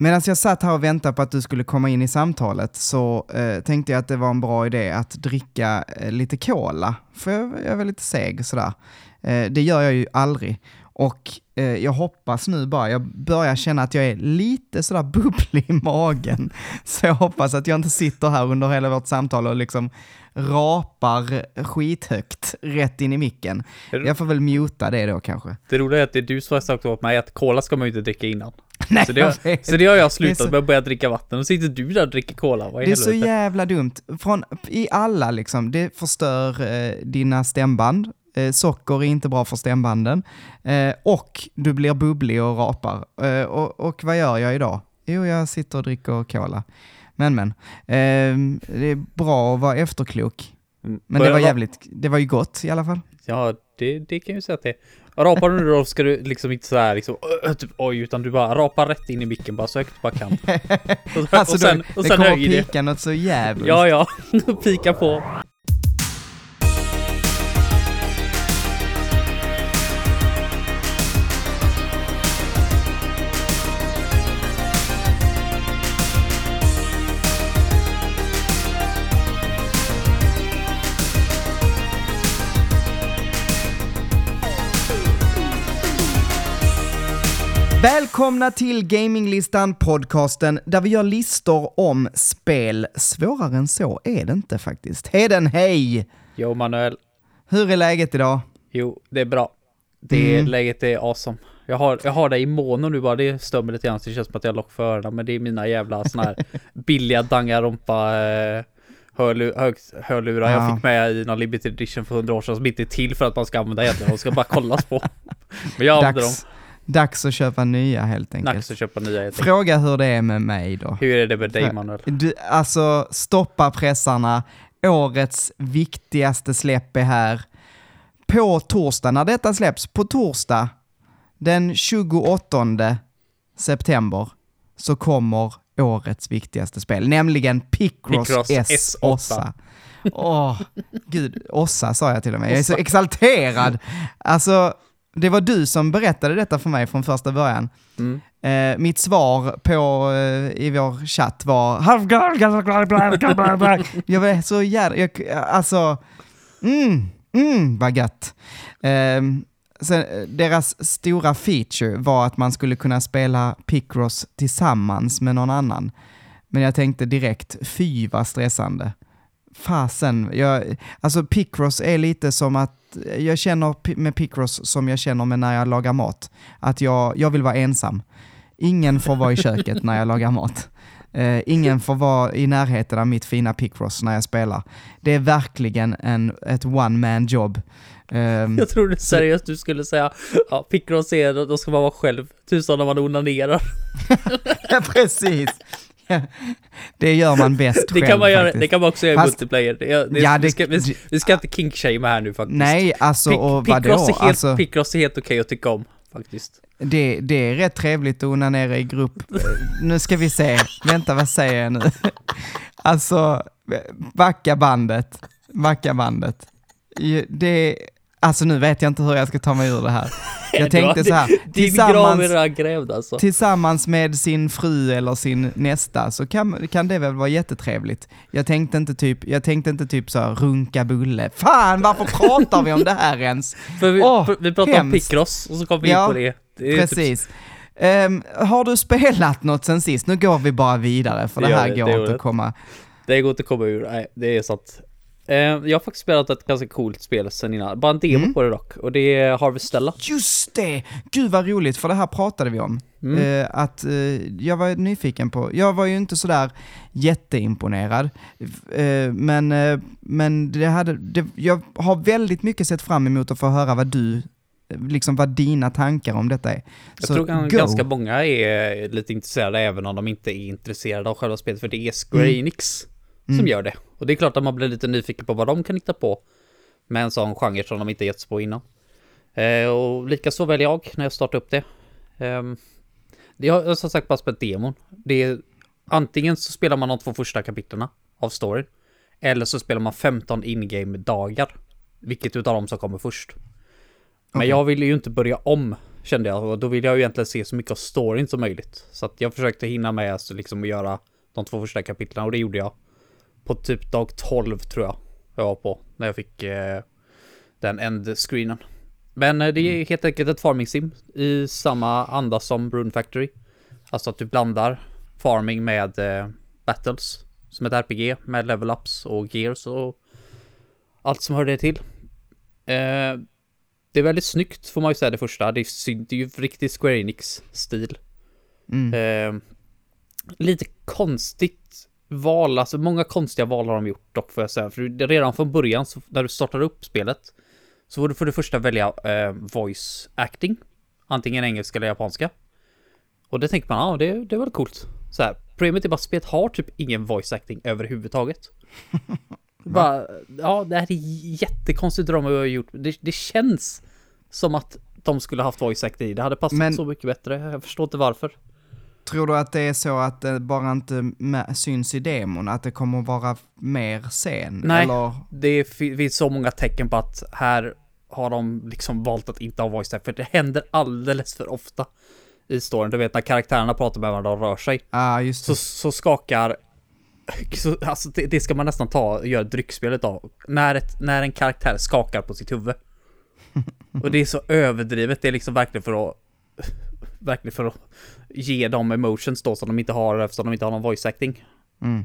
Medan jag satt här och väntade på att du skulle komma in i samtalet så eh, tänkte jag att det var en bra idé att dricka eh, lite cola, för jag, jag är väl lite seg sådär. Eh, det gör jag ju aldrig. Och eh, jag hoppas nu bara, jag börjar känna att jag är lite sådär bubblig i magen. Så jag hoppas att jag inte sitter här under hela vårt samtal och liksom rapar skithögt rätt in i micken. Jag får väl muta det då kanske. Det roliga är att det är du som har sagt åt mig att cola ska man ju inte dricka innan. Nej, Så det, har, så det har jag slutat så- med att börja dricka vatten och så sitter du där och dricker cola. Vad Det är så jävla dumt. Från, I alla liksom, det förstör eh, dina stämband. Eh, socker är inte bra för stämbanden. Eh, och du blir bubblig och rapar. Eh, och, och vad gör jag idag? Jo, jag sitter och dricker cola. Men men, eh, det är bra att vara efterklok. Mm. Men det var jävligt, det var ju gott i alla fall. Ja, det, det kan jag ju säga att det. Rapar du nu då ska du liksom inte såhär liksom typ, oj, utan du bara rapar rätt in i micken bara så högt du bara kan. Och, Alltså och sen, då, och det sen kommer det. pika något så jävligt. Ja, ja, pika på. Välkomna till Gaminglistan podcasten där vi gör listor om spel. Svårare än så är det inte faktiskt. Heden, hej! Jo, Manuel. Hur är läget idag? Jo, det är bra. Det Mm. läget är awesome. Jag har, jag har det i mono nu bara, det stör mig lite grann så det känns som att jag lock för öronen, men det är mina jävla såna här billiga dangarumpa eh, hörlu, hög, hörlurar Ja. jag fick med i någon limited edition för 100 år sedan som inte är till för att man ska använda egentligen, de ska bara kollas på. Men jag använder dem. Dags, att köpa nya helt enkelt. Dags att köpa nya helt enkelt. Fråga hur det är med mig då. Hur är det med dig Manuel? Du, alltså, stoppa pressarna. Årets viktigaste släpp är här. På torsdag, när detta släpps, på torsdag den 28 september så kommer årets viktigaste spel, nämligen Picross, Picross S. S8. Ossa. Åh, gud, Ossa sa jag till och med. Jag är så exalterad. Alltså, det var du som berättade detta för mig från första början. Mm. Eh, mitt svar på, eh, i vår chatt var Jag var så jävla, alltså, mm, mm, vad gött. Eh, sen, deras stora feature var att man skulle kunna spela Picross tillsammans med någon annan. Men jag tänkte direkt, fy vad stressande. Fasen, jag, alltså Picross är lite som att, jag känner med Picross som jag känner med när jag lagar mat. Att jag, jag vill vara ensam. Ingen får vara i köket när jag lagar mat. Eh, ingen får vara i närheten av mitt fina Picross när jag spelar. Det är verkligen en, ett one man job. Ehm, Jag trodde seriöst du skulle säga, ja, Picross är, då ska man vara själv, tusan när man onanerar. ja, precis. Det gör man bäst Det själv kan man göra, faktiskt. det kan man också göra i multiplayer. Det, det, Ja, vi, det- ska, vi, vi ska inte kinkshamea här nu faktiskt. Nej, alltså Pic- och vadå? är helt, Alltså, är helt okej att tycka om, faktiskt. det, det är rätt trevligt att onanera i grupp. Nu ska vi se, vänta vad säger jag nu? alltså, backa bandet, backa bandet. Det, alltså nu vet jag inte hur jag ska ta mig ur det här. Jag tänkte så här, tillsammans, grävd alltså. tillsammans med sin fru eller sin nästa så kan, kan det väl vara jättetrevligt. Jag tänkte inte typ, jag tänkte inte typ så här, runka bulle. Fan, varför pratar vi om det här ens? För vi, för vi pratade om hemskt. Picross och så kom vi in Ja, på det. det typ- Precis. Ehm, har du spelat något sen sist? Nu går vi bara vidare, för det, Det här vi, går det inte det. att komma... det går inte att komma ur, nej, det är sant. Eh, jag har faktiskt spelat ett ganska coolt spel sen innan, bara en demo Mm. på det dock, och det är Harvestella. Just det! Gud vad roligt, för det här pratade vi om. Mm. Eh, att eh, jag var nyfiken på, jag var ju inte sådär jätteimponerad, eh, men, eh, men det hade, det, jag har väldigt mycket sett fram emot att få höra vad du, liksom vad dina tankar om detta är. Jag Så tror go. ganska många är lite intresserade även om de inte är intresserade av själva spelet för det är Square Mm. Enix Mm. Som gör det. Och det är klart att man blir lite nyfiken på vad de kan hitta på med en sån genre som de inte getts på innan. Eh, och likaså väl jag när jag startar upp det. Ehm, det har som sagt bara spelat demon. Det är antingen så spelar man de två första kapitlerna av storyn eller så spelar man 15 in-game dagar. Vilket utav dem som kommer först. Men Okej. jag ville ju inte börja om Kände jag, och då ville jag ju egentligen se så mycket av storyn som möjligt. Så att jag försökte hinna med alltså liksom att göra de två första kapitlen och det gjorde jag. På typ dag 12 tror jag jag var på, när jag fick eh, den end-screenen. Men eh, det är helt enkelt ett farming sim i samma anda som Rune Factory. Alltså att du blandar farming med eh, battles som ett RPG med level-ups och gears och allt som hör det till. Eh, det är väldigt snyggt får man ju säga det första. Det är, synd, det är ju riktigt Square Enix-stil. Mm. Eh, lite konstigt val, alltså många konstiga val har de gjort dock får jag säga. För det- redan från början, så, när du startar upp spelet, så får du för det första välja eh, voice acting. Antingen engelska eller japanska. Och det tänker man, ja det, det var väl coolt. Så här, problemet är bara att spelet har typ ingen voice acting överhuvudtaget. bara, ja det här är jättekonstigt de har gjort. Det, det känns som att de skulle haft voice acting i. Det hade passat Men- så mycket bättre. Jag förstår inte varför. Tror du att det är så att det bara inte syns i demon, att det kommer vara mer sen? Nej. Eller? Det fi- finns så många tecken på att här har de liksom valt att inte ha voice acting, för det händer alldeles för ofta i storyn. Du vet när karaktärerna pratar med varandra och rör sig, ah, just så, det. så skakar... Så, alltså det, det ska man nästan ta och göra dryckspelet av. När, ett, när en karaktär skakar på sitt huvud. Och det är så överdrivet, det är liksom verkligen för att... Verkligen för att ge dem emotions då som de inte har eftersom de inte har någon voice acting. Mm.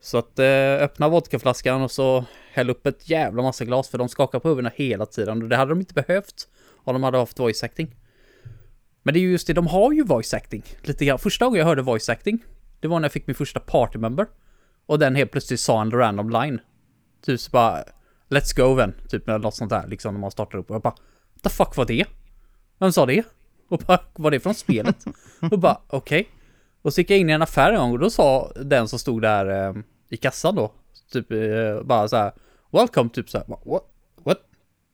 Så att eh, öppna vodkaflaskan och så häll upp ett jävla massa glas för de skakar på huvudena hela tiden och det hade de inte behövt om de hade haft voice acting. Men det är ju just det, de har ju voice acting lite grann. Första gången jag hörde voice acting, det var när jag fick min första party member. Och den helt plötsligt sa en random line. Typ så bara Let's go then, typ eller något sånt där liksom när man startar upp och jag bara What the fuck var det? Vem sa det? Och bara, var det från spelet? och bara okej. Och så gick jag in i en affär en gång och då sa den som stod där eh, i kassan då, typ eh, bara så här, welcome, typ så här, what? What?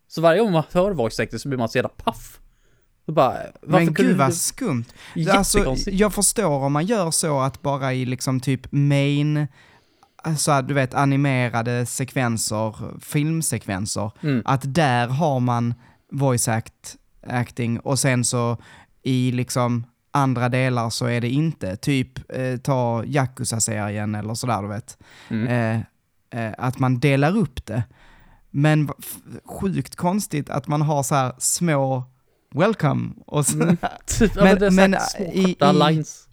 Så varje gång man hör voice acting så blir man så jävla paff. Bara, varför Men gud du- vad skumt. Alltså, jag förstår om man gör så att bara i liksom typ main, alltså du vet animerade sekvenser, filmsekvenser, Mm. att där har man voice act, acting och sen så i liksom andra delar så är det inte. Typ eh, ta Yakuza-serien eller sådär du vet. Mm. Eh, eh, att man delar upp det. Men sjukt konstigt att man har så här små welcome och, så, Typ, ja, Men- är men, men, i- i- lines.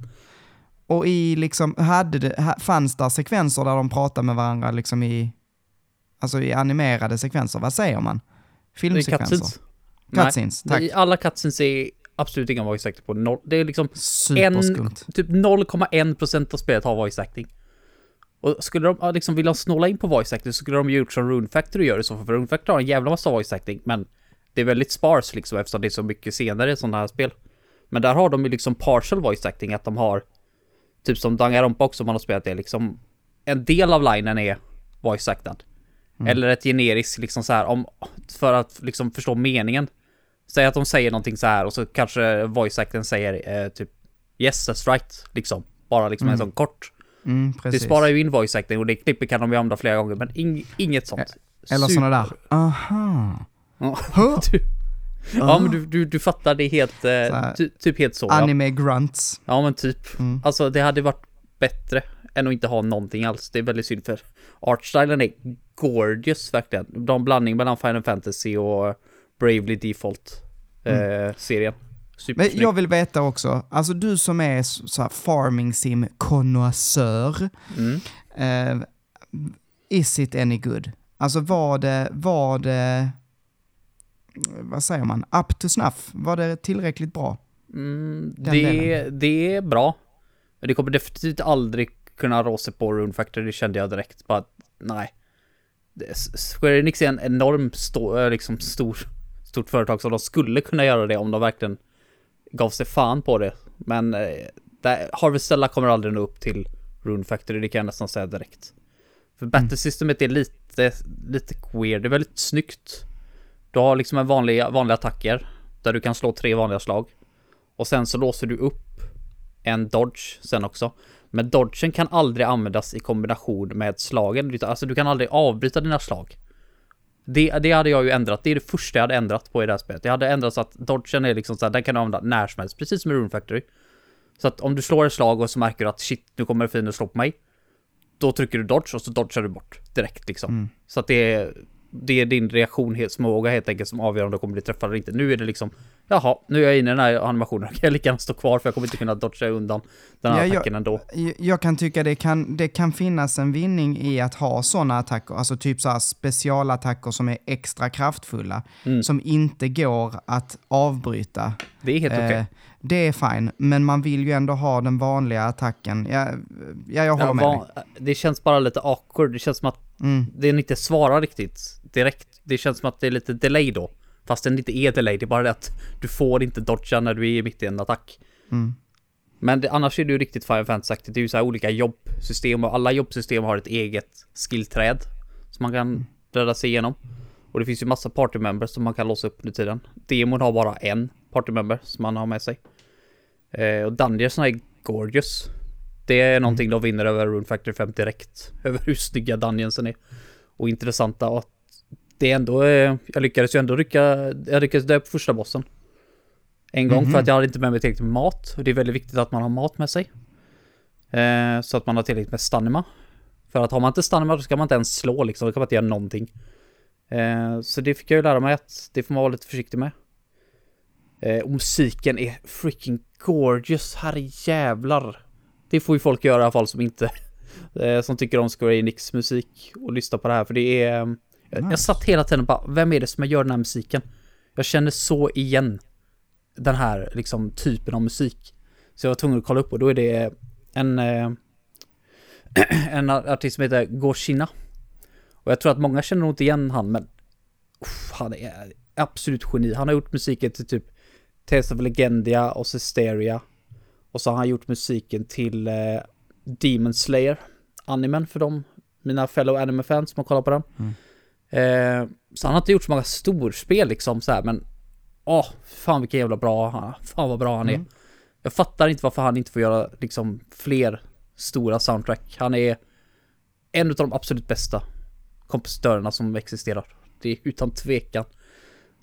och i liksom, hade det, fanns där sekvenser där de pratar med varandra liksom i, alltså i animerade sekvenser, vad säger man? Filmsekvenser? Cutscenes. Tack. alla cutscenes är absolut inga voice acting på. Noll, det är liksom Superskumt. typ 0,1% av spelet har voice acting. Och skulle de liksom vilja snåla in på voice acting så skulle de gjort som Rune Factory gör i så. För Rune Factory har en jävla massa voice acting, men det är väldigt spars liksom eftersom det är så mycket senare i sådana här spel. Men där har de ju liksom partial voice acting, att de har typ som Danganronpa också, man har spelat det liksom. En del av linen är voice actad. Eller ett generiskt liksom så här om, för att liksom förstå meningen. Säg att de säger någonting så här och så kanske voice acten säger eh, typ Yes that's right, liksom. Bara liksom en sån kort. Mm, Det sparar ju in voice acting och det klippet kan de ju använda flera gånger men ing, inget sånt. Eller Super- sådana där, aha. Ja, du, ja men du, du, du fattar det helt, eh, ty, typ helt så. Ja. Anime grunts. ja men typ. Mm. Alltså det hade varit bättre än att inte ha någonting alls. Det är väldigt synd för artstylen är gorgeous verkligen. De blandning mellan Final Fantasy och Bravely Default eh, serien. Men jag vill veta också, alltså du som är så farming sim connoisseur, Mm. eh, is it any good? Alltså var det, var det, vad säger man, up to snuff? Var det tillräckligt bra? Mm, det, det är bra. Det kommer definitivt aldrig kunna rå sig på Rune Factory, det kände jag direkt. Bara, nej. Det- Square Enix är en enorm stå, eh, liksom stor, stort företag så de skulle kunna göra det om de verkligen gav sig fan på det. Men eh, där, Harvestella kommer aldrig nå upp till Rune Factory, det kan jag nästan säga direkt. För battlesystemet är lite, lite weird, det är väldigt snyggt. Du har liksom en vanlig, vanliga attacker, där du kan slå tre vanliga slag. Och sen så låser du upp en dodge sen också. Men dodgen kan aldrig användas i kombination med slagen. Alltså du kan aldrig avbryta dina slag. Det, det hade jag ju ändrat. Det är det första jag hade ändrat på i det här spelet. Jag hade ändrat så att dodgen är liksom så här, den kan du använda när som helst, precis som i Rune Factory. Så att om du slår ett slag och så märker du att shit, nu kommer fienden slå på mig. Då trycker du dodge och så dodgar du bort direkt liksom. Mm. Så att det är, det är din reaktionsförmåga helt enkelt som avgör om du kommer bli träffad eller inte. Nu är det liksom, jaha, nu är jag inne i den här animationen. Kan jag lika gärna stå kvar för jag kommer inte kunna dodga undan den här Ja, jag- attacken ändå. Jag- Jag kan tycka det kan, det kan finnas en vinning i att ha sådana attacker, alltså typ så här specialattacker som är extra kraftfulla, Mm. som inte går att avbryta. Det är helt okej. Eh, det är fine, men man vill ju ändå ha den vanliga attacken. Ja, ja jag håller Ja, med dig. det känns bara lite awkward. Det känns som att Mm. den inte svarar riktigt direkt. Det känns som att det är lite delay då. Fast den inte är delay, det är bara det att du får inte dodga när du är mitt i en attack. Mm. Men det, annars är det ju riktigt Final Fantasy aktigt. Det är ju så här olika jobbsystem och alla jobbsystem har ett eget skillträd som man kan döda sig igenom. Och det finns ju massa party members som man kan låsa upp under tiden. Demon har bara en party member som man har med sig. Eh, och Dungeonsna är gorgeous. Det är någonting de vinner över Rune Factory 5 direkt. Över hur snygga Dungeonsen är. Och intressanta och att det är ändå, eh, jag lyckades ju ändå rycka, jag lyckades dö på första bossen. En gång för att jag hade inte med mig tillräckligt med mat. Och det är väldigt viktigt att man har mat med sig. Eh, så att man har tillräckligt med stamina. För att har man inte stamina då ska man inte ens slå liksom, då kan man inte göra någonting. Eh, så det fick jag ju lära mig att det får man vara lite försiktig med. Eh, och musiken är freaking gorgeous, herre jävlar. Det får ju folk göra i alla fall som inte, eh, som tycker om Square Enix musik och lyssna på det här för det är... eh, Jag, jag Nice. satt hela tiden och bara, vem är det som gör den här musiken? Jag känner så igen den här liksom typen av musik. Så jag var tvungen att kolla upp och då är det en, eh, en artist som heter Goshina. Och jag tror att många känner nog inte igen han, men uff, han är absolut geni. Han har gjort musiken till typ Tales of Legendia och Systeria. Och så har han gjort musiken till eh, Demon Slayer, animen för dem, mina fellow anime-fans som har kollat på den. Eh, så han har inte gjort så många storspel liksom så här, men åh, fan vilken jävla bra han Fan vad bra han är. Mm. Jag fattar inte varför han inte får göra liksom fler stora soundtrack. Han är en av de absolut bästa kompositörerna som existerar. Det är utan tvekan.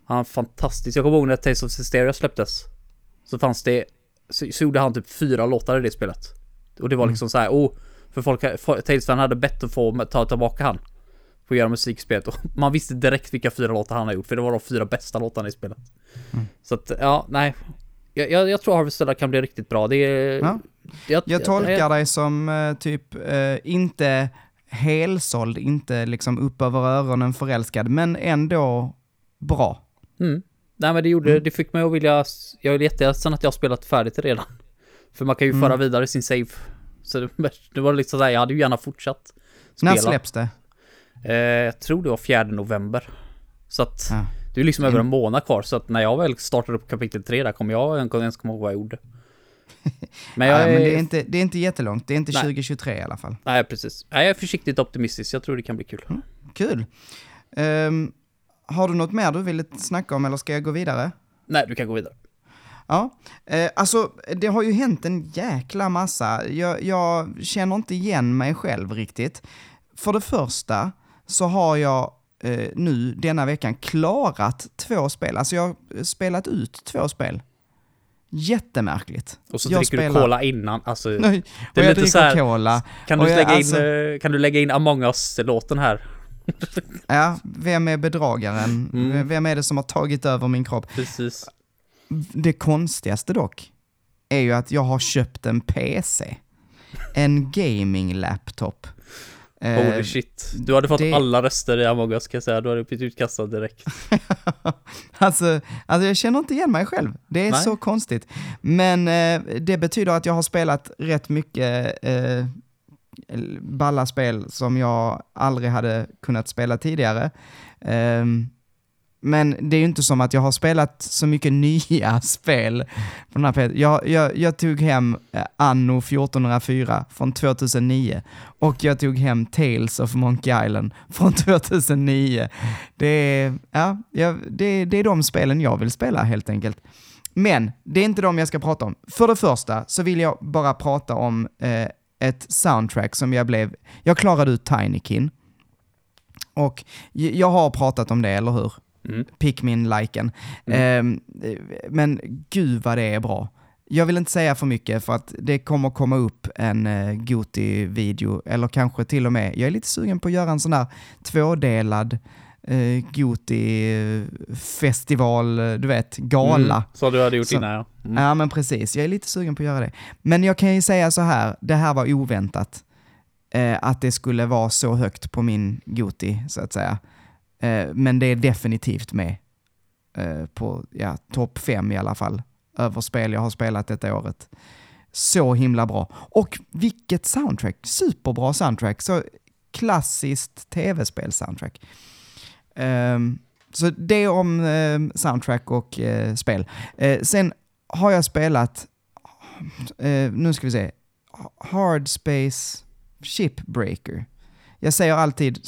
Han är fantastisk. Jag kommer ihåg när Tales of Hysteria släpptes. Så fanns det, så, så gjorde han typ fyra låtar i det spelet. Och det var liksom så här, oh, för folk, för- hade bett att få ta tillbaka han. Få göra musikspelet och man visste direkt vilka fyra låtar han har gjort för det var de fyra bästa låtarna i spelet. Så att, ja, nej. Jag, jag, jag tror Harvester kan bli riktigt bra. Det är... Ja. Jag, Jag tolkar dig som eh, typ eh, inte helsåld, inte liksom upp över öronen förälskad, men ändå bra. Mm. Nej men det gjorde, det fick mig att vilja, jag är jätteledsen att jag har spelat färdigt redan. För man kan ju Mm. föra vidare sin save. Så det, det var liksom såhär, jag hade ju gärna fortsatt spela. När släpps det? Eh, jag tror det var 4 november. Så att Ja. det är liksom över en månad kvar. Så att när jag väl startar upp kapitel 3 där kommer jag en- ens komma ihåg vad jag gjorde. Men jag Ja, men det är, inte, det är inte jättelångt, det är inte Nej. 2023 i alla fall. Nej precis. Nej, jag är försiktigt optimistisk. Jag tror det kan bli kul. Kul. Ehm, har du något mer du vill snacka om eller ska jag gå vidare? Nej, du kan gå vidare. Ja, eh, alltså det har ju hänt en jäkla massa. Jag, jag känner inte igen mig själv riktigt. För det första så har jag eh, nu denna veckan klarat två spel. Alltså jag har spelat ut två spel. Jättemärkligt. Och så jag dricker du spelar- cola innan. Alltså, Nej, Det och är jag lite dricker så här- cola. kan, du jag- lägga alltså- in, eh, kan du lägga in Among Us-låten här? Ja, vem är bedragaren? Mm. Vem är det som har tagit över min kropp? Precis. Det konstigaste dock är ju att jag har köpt en PC. En gaming-laptop. Eh, Holy shit. Du hade fått det- alla röster i Among Us kan jag säga. Du hade blivit utkastad direkt. alltså, alltså jag känner inte igen mig själv. Det är Nej. så konstigt. Men eh, det betyder att jag har spelat rätt mycket eh, balla spel som jag aldrig hade kunnat spela tidigare. Um, men det är ju inte som att jag har spelat så mycket nya spel på den här Jag, jag, jag tog hem eh, Anno 1404 från 2009 och jag tog hem Tales of Monkey Island från 2009. Det är, ja, jag, det, det är de spelen jag vill spela helt enkelt. Men det är inte de jag ska prata om. För det första så vill jag bara prata om eh, ett soundtrack som jag blev... Jag klarade ut Tinykin. Och jag har pratat om det, eller hur? Mm. Pikmin-liken. Mm. Eh, men gud vad det är bra. Jag vill inte säga för mycket för att det kommer komma upp en uh, Goti-video, eller kanske till och med, jag är lite sugen på att göra en sån där tvådelad uh, Goti-festival, eh, du vet, gala. Mm. Så du hade gjort Så- innan ja. Mm. Ja, men precis. Jag är lite sugen på att göra det. Men jag kan ju säga så här, det här var oväntat. Eh, att det skulle vara så högt på min Goti, så att säga. Eh, men det är definitivt med eh, på ja, topp fem i alla fall, över spel jag har spelat detta året. Så himla bra. Och vilket soundtrack! Superbra soundtrack. Så klassiskt tv-spel-soundtrack. Ehm, så det om eh, soundtrack och eh, spel. Eh, sen har jag spelat, eh, nu ska vi se, Hard Space Shipbreaker. Jag säger alltid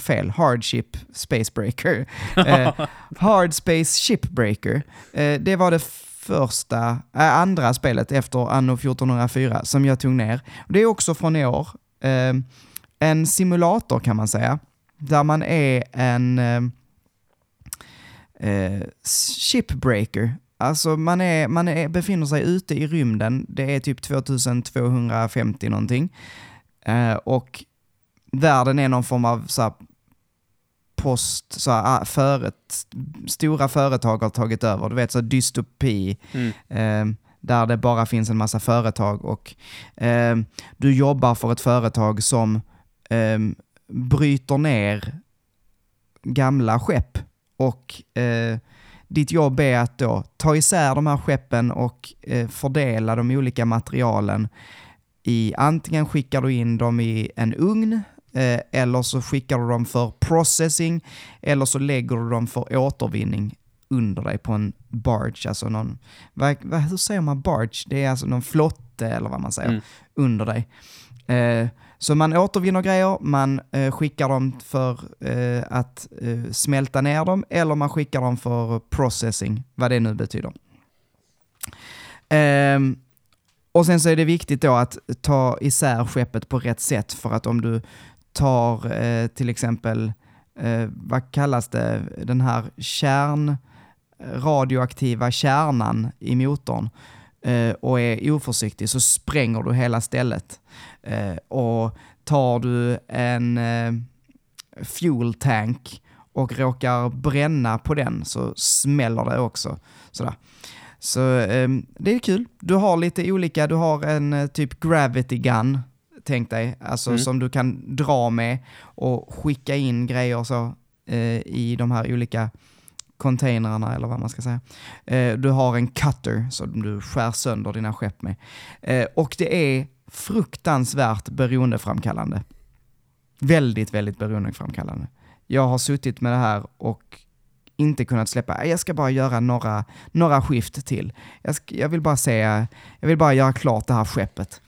fel, Hardship Spacebreaker. Eh, Hard Space Shipbreaker. Eh, det var det första, äh, andra spelet efter Anno 1404 som jag tog ner. Det är också från i år. Eh, en simulator kan man säga, där man är en eh, eh, shipbreaker. Alltså man, är, man är, befinner sig ute i rymden, det är typ 2250 någonting. Eh, och världen är någon form av så här, post, så här, ah, föret, stora företag har tagit över, du vet så här, dystopi, Mm. eh, där det bara finns en massa företag och eh, du jobbar för ett företag som eh, bryter ner gamla skepp och eh, ditt jobb är att då ta isär de här skeppen och eh, fördela de olika materialen i antingen skickar du in dem i en ugn eh, eller så skickar du dem för processing eller så lägger du dem för återvinning under dig på en barge, alltså någon, vad, vad, hur säger man barge? Det är alltså någon flotte eller vad man säger, Mm. under dig. Eh, så man återvinner grejer, man eh, skickar dem för eh, att eh, smälta ner dem eller man skickar dem för processing, vad det nu betyder. Ehm, och sen så är det viktigt då att ta isär skeppet på rätt sätt för att om du tar eh, till exempel, eh, vad kallas det, den här kärn, radioaktiva kärnan i motorn eh, och är oförsiktig så spränger du hela stället. Eh, och tar du en eh, fuel tank och råkar bränna på den så smäller det också. Sådär. Så eh, det är kul. Du har lite olika, du har en eh, typ gravity gun, tänk dig, alltså Mm. som du kan dra med och skicka in grejer så eh, i de här olika containrarna eller vad man ska säga. Du har en cutter som du skär sönder dina skepp med. Och det är fruktansvärt beroendeframkallande. Väldigt, väldigt beroendeframkallande. Jag har suttit med det här och inte kunnat släppa. Jag ska bara göra några, några skift till. Jag, ska, jag vill bara se, jag vill bara göra klart det här skeppet.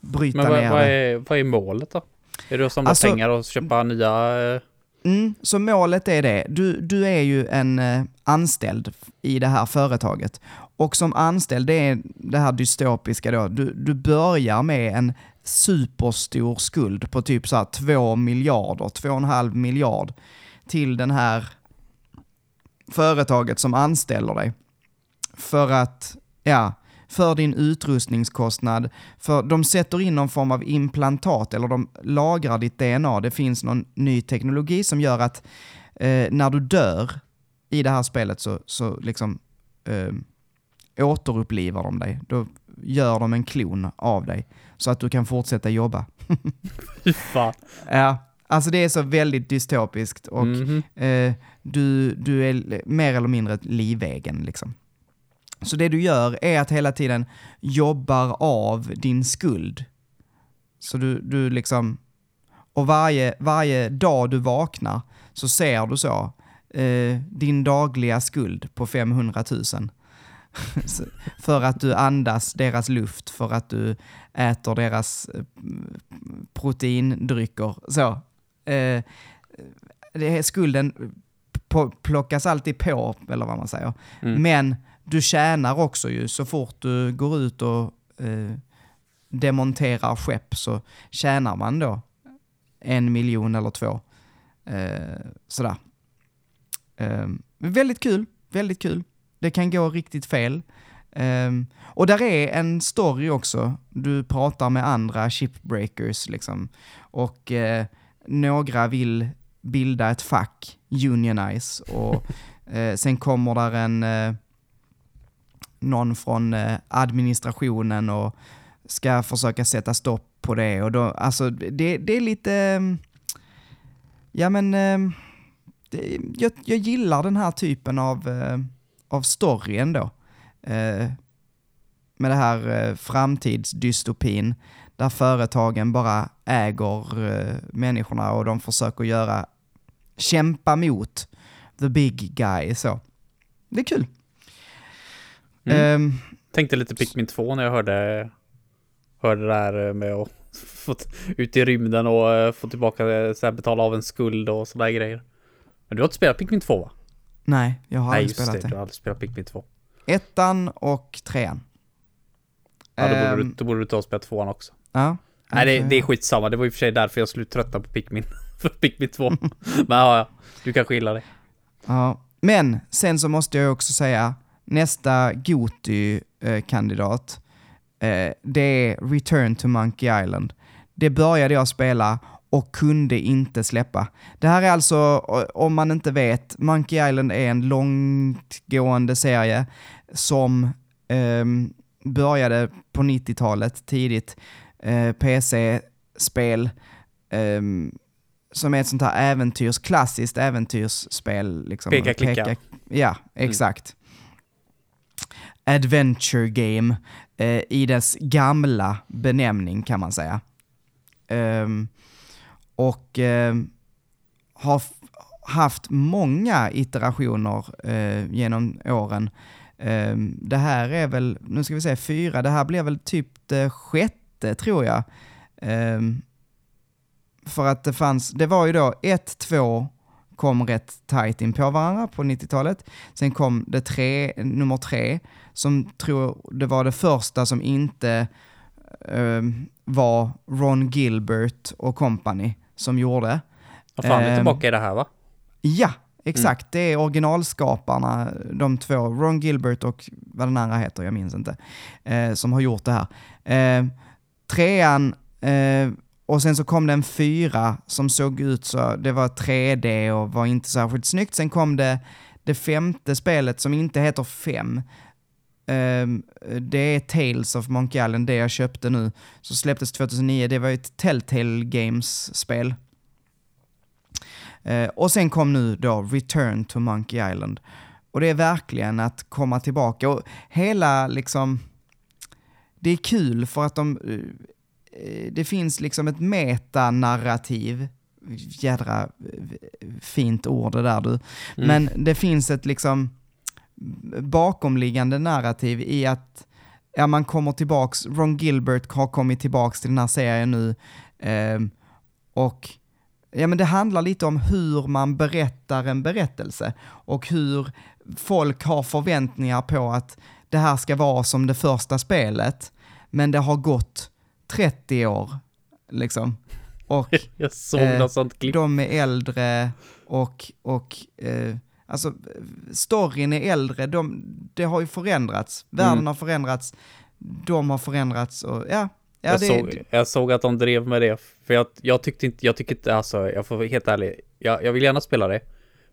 Bryta Men vad, ner vad, är, vad är målet då? Är det att samla Alltså- pengar och köpa nya... eh, Mm, så målet är det. Du, du är ju en eh, anställd i det här företaget. Och som anställd, det är det här dystopiska då, du, du börjar med en superstor skuld på typ så här 2 miljarder, 2,5 miljard till den här företaget som anställer dig. För att, ja, för din utrustningskostnad, för de sätter in någon form av implantat eller de lagrar ditt DNA. Det finns någon ny teknologi som gör att eh, när du dör i det här spelet så, så liksom eh, återupplivar de dig. Då gör de en klon av dig så att du kan fortsätta jobba. Fy fan. Ja, alltså det är så väldigt dystopiskt och Mhm. eh, du, du är mer eller mindre livegen liksom. Så det du gör är att hela tiden jobbar av din skuld. Så du, du liksom, och varje, varje dag du vaknar så ser du så, eh, din dagliga skuld på 500 000. För att du andas deras luft, för att du äter deras eh, proteindrycker. Så. Eh, det är skulden plockas alltid på, eller vad man säger. Mm. Men du tjänar också ju, så fort du går ut och eh, demonterar skepp så tjänar man då en miljon eller två. Eh, sådär. Eh, väldigt kul, väldigt kul. Det kan gå riktigt fel. Eh, och där är en story också. Du pratar med andra shipbreakers liksom. Och eh, några vill bilda ett fack, unionize, och eh, sen kommer där en eh, någon från administrationen och ska försöka sätta stopp på det. Och då, alltså, det, det är lite... mm, Ja men... eh, Det, jag, jag gillar den här typen av, av story ändå. Eh, Med det här eh, framtidsdystopin där företagen bara äger eh, människorna och de försöker göra, kämpa mot the big guy så. Det är kul. Mm. Ehm, Tänkte lite Pikmin 2 när jag hörde, hörde det där med att få ut i rymden och eh, få tillbaka, eh, så här, betala av en skuld och sådana grejer. Men du har inte spelat Pikmin 2 va? Nej, jag har Nej aldrig spelat det, det. du har aldrig spelat Pikmin 2. Ettan och trean. Ja, då borde, du, Ehm, då borde du ta och spela tvåan också. ja. Nej, det, det är skitsamma. Det var i och för sig därför jag skulle tröttna på Pikmin. För Pikmin 2. Men ja, ja, du kanske gillar det. Ja. Men sen så måste jag också säga, nästa Goti-kandidat, eh, det är Return to Monkey Island. Det började jag spela och kunde inte släppa. Det här är alltså, om man inte vet, Monkey Island är en långtgående serie som ehm, började på 90-talet tidigt. Eh, PC-spel ehm, som är ett sånt här äventyrs, klassiskt äventyrsspel. Liksom. Peka, klicka. ja, exakt. Adventure game eh, i dess gamla benämning kan man säga. Ehm, och eh, har haft många iterationer eh, genom åren. Eh, det här är väl, nu ska vi se, fyra, det här blir väl typ det sjätte tror jag. Ehm, för att det fanns, det var ju då ett, två kom rätt tight in på varandra på 90-talet. Sen kom det tre, nummer tre, som tror det var det första som inte eh, var Ron Gilbert och company som gjorde. Vad fan, vi är ehm, tillbaka i det här va? Ja, mm. exakt. Mm. Det är originalskaparna, de två, Ron Gilbert och vad den andra heter, jag minns inte, eh, som har gjort det här. Ehm, trean, eh, och sen så kom det en fyra som såg ut så, det var 3D och var inte särskilt snyggt. Sen kom det det femte spelet som inte heter 5, Um, det är Tales of Monkey Island, det jag köpte nu, som släpptes 2009. Det var ju ett Telltale Games-spel. Uh, och sen kom nu då Return to Monkey Island. Och det är verkligen att komma tillbaka. Och hela liksom... Det är kul för att de... Eh, eh, det finns liksom ett metanarrativ. Jädra eh, fint ord det där du. Mm. Men det finns ett liksom bakomliggande narrativ i att ja, man kommer tillbaks, Ron Gilbert har kommit tillbaks till den här serien nu. ehm, och Ja men det handlar lite om hur man berättar en berättelse och hur folk har förväntningar på att det här ska vara som det första spelet, men det har gått 30 år liksom. Och Jag såg eh, sånt klipp. de är äldre och, och eh, alltså storyn är äldre, de, det har ju förändrats, världen Mm. har förändrats, de har förändrats och ja. ja jag, det, såg, jag såg att de drev med det. För jag, jag tyckte inte, jag tycker inte, alltså jag får vara helt ärlig. Jag, jag vill gärna spela det.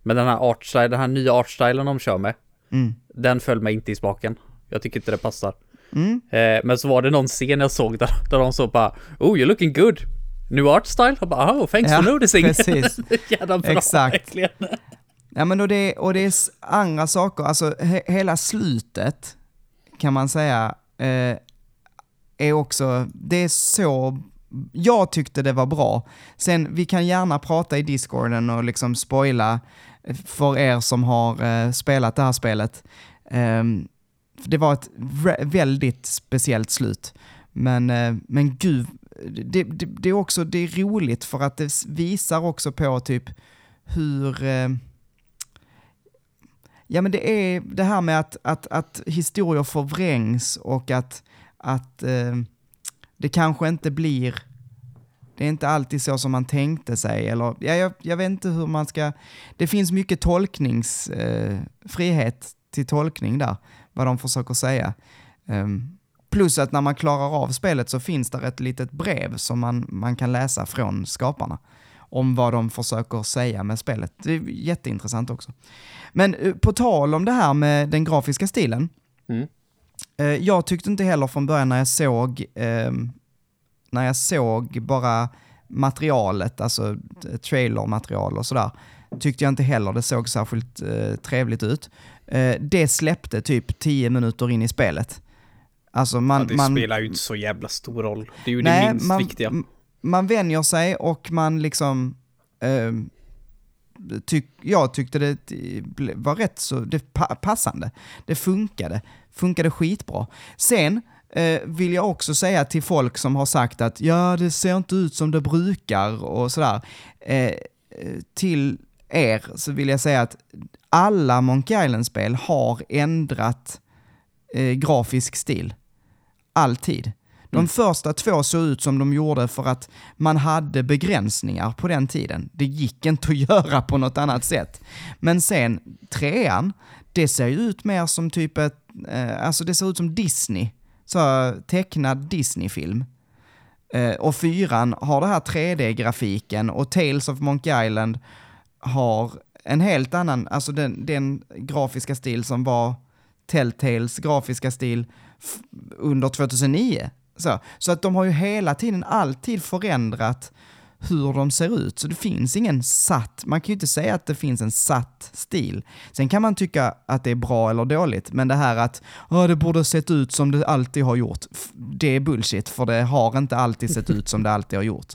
Men den här artstyle, den här nya artstylen de kör med. Mm. Den föll mig inte i smaken. Jag tycker inte det passar. Mm. Eh, men så var det någon scen jag såg där, där de så bara Oh you're looking good. New art style? Jag bara oh thanks Ja, for noticing. precis. Jävla bra Exakt. verkligen. Ja men och det, och det är andra saker, alltså he, hela slutet kan man säga eh, är också, det är så, jag tyckte det var bra. Sen vi kan gärna prata i discorden och liksom spoila eh, för er som har eh, spelat det här spelet. Eh, det var ett väldigt speciellt slut. Men, eh, men gud, det, det, det är också det är roligt för att det visar också på typ hur... Eh, Ja men det är det här med att, att, att historier förvrängs och att, att eh, det kanske inte blir det är inte alltid så som man tänkte sig. Eller, ja, jag, jag vet inte hur man ska... Det finns mycket tolkningsfrihet eh, till tolkning där, vad de försöker säga. Um, plus att när man klarar av spelet så finns det ett litet brev som man, man kan läsa från skaparna om vad de försöker säga med spelet. Det är jätteintressant också. Men uh, på tal om det här med den grafiska stilen, Mm. uh, jag tyckte inte heller från början när jag såg um, när jag såg bara materialet, alltså trailermaterial och sådär, tyckte jag inte heller det såg särskilt eh, trevligt ut. Eh, det släppte typ 10 minuter in i spelet. Alltså man... ja, det man, spelar ju inte så jävla stor roll. Det är ju nej, det minst man, viktiga. Man vänjer sig och man liksom... Eh, tyck, jag tyckte det var rätt så det passande. Det funkade. Funkade skitbra. Sen eh, vill jag också säga till folk som har sagt att ja, det ser inte ut som det brukar och sådär. Eh, till er så vill jag säga att alla Monkey Island-spel har ändrat eh, grafisk stil. Alltid. De mm. första två såg ut som de gjorde för att man hade begränsningar på den tiden. Det gick inte att göra på något annat sätt. Men sen, trean, det ser ju ut mer som typ ett, eh, alltså det ser ut som Disney så tecknad Disney-film. Eh, och fyran har det här 3D-grafiken och Tales of Monkey Island har en helt annan, alltså den, den grafiska stil som var Telltales grafiska stil under 2009. Så, så att de har ju hela tiden alltid förändrat hur de ser ut. Så det finns ingen satt, man kan ju inte säga att det finns en satt stil. Sen kan man tycka att det är bra eller dåligt, men det här att oh, det borde sett ut som det alltid har gjort, det är bullshit, för det har inte alltid sett ut som det alltid har gjort.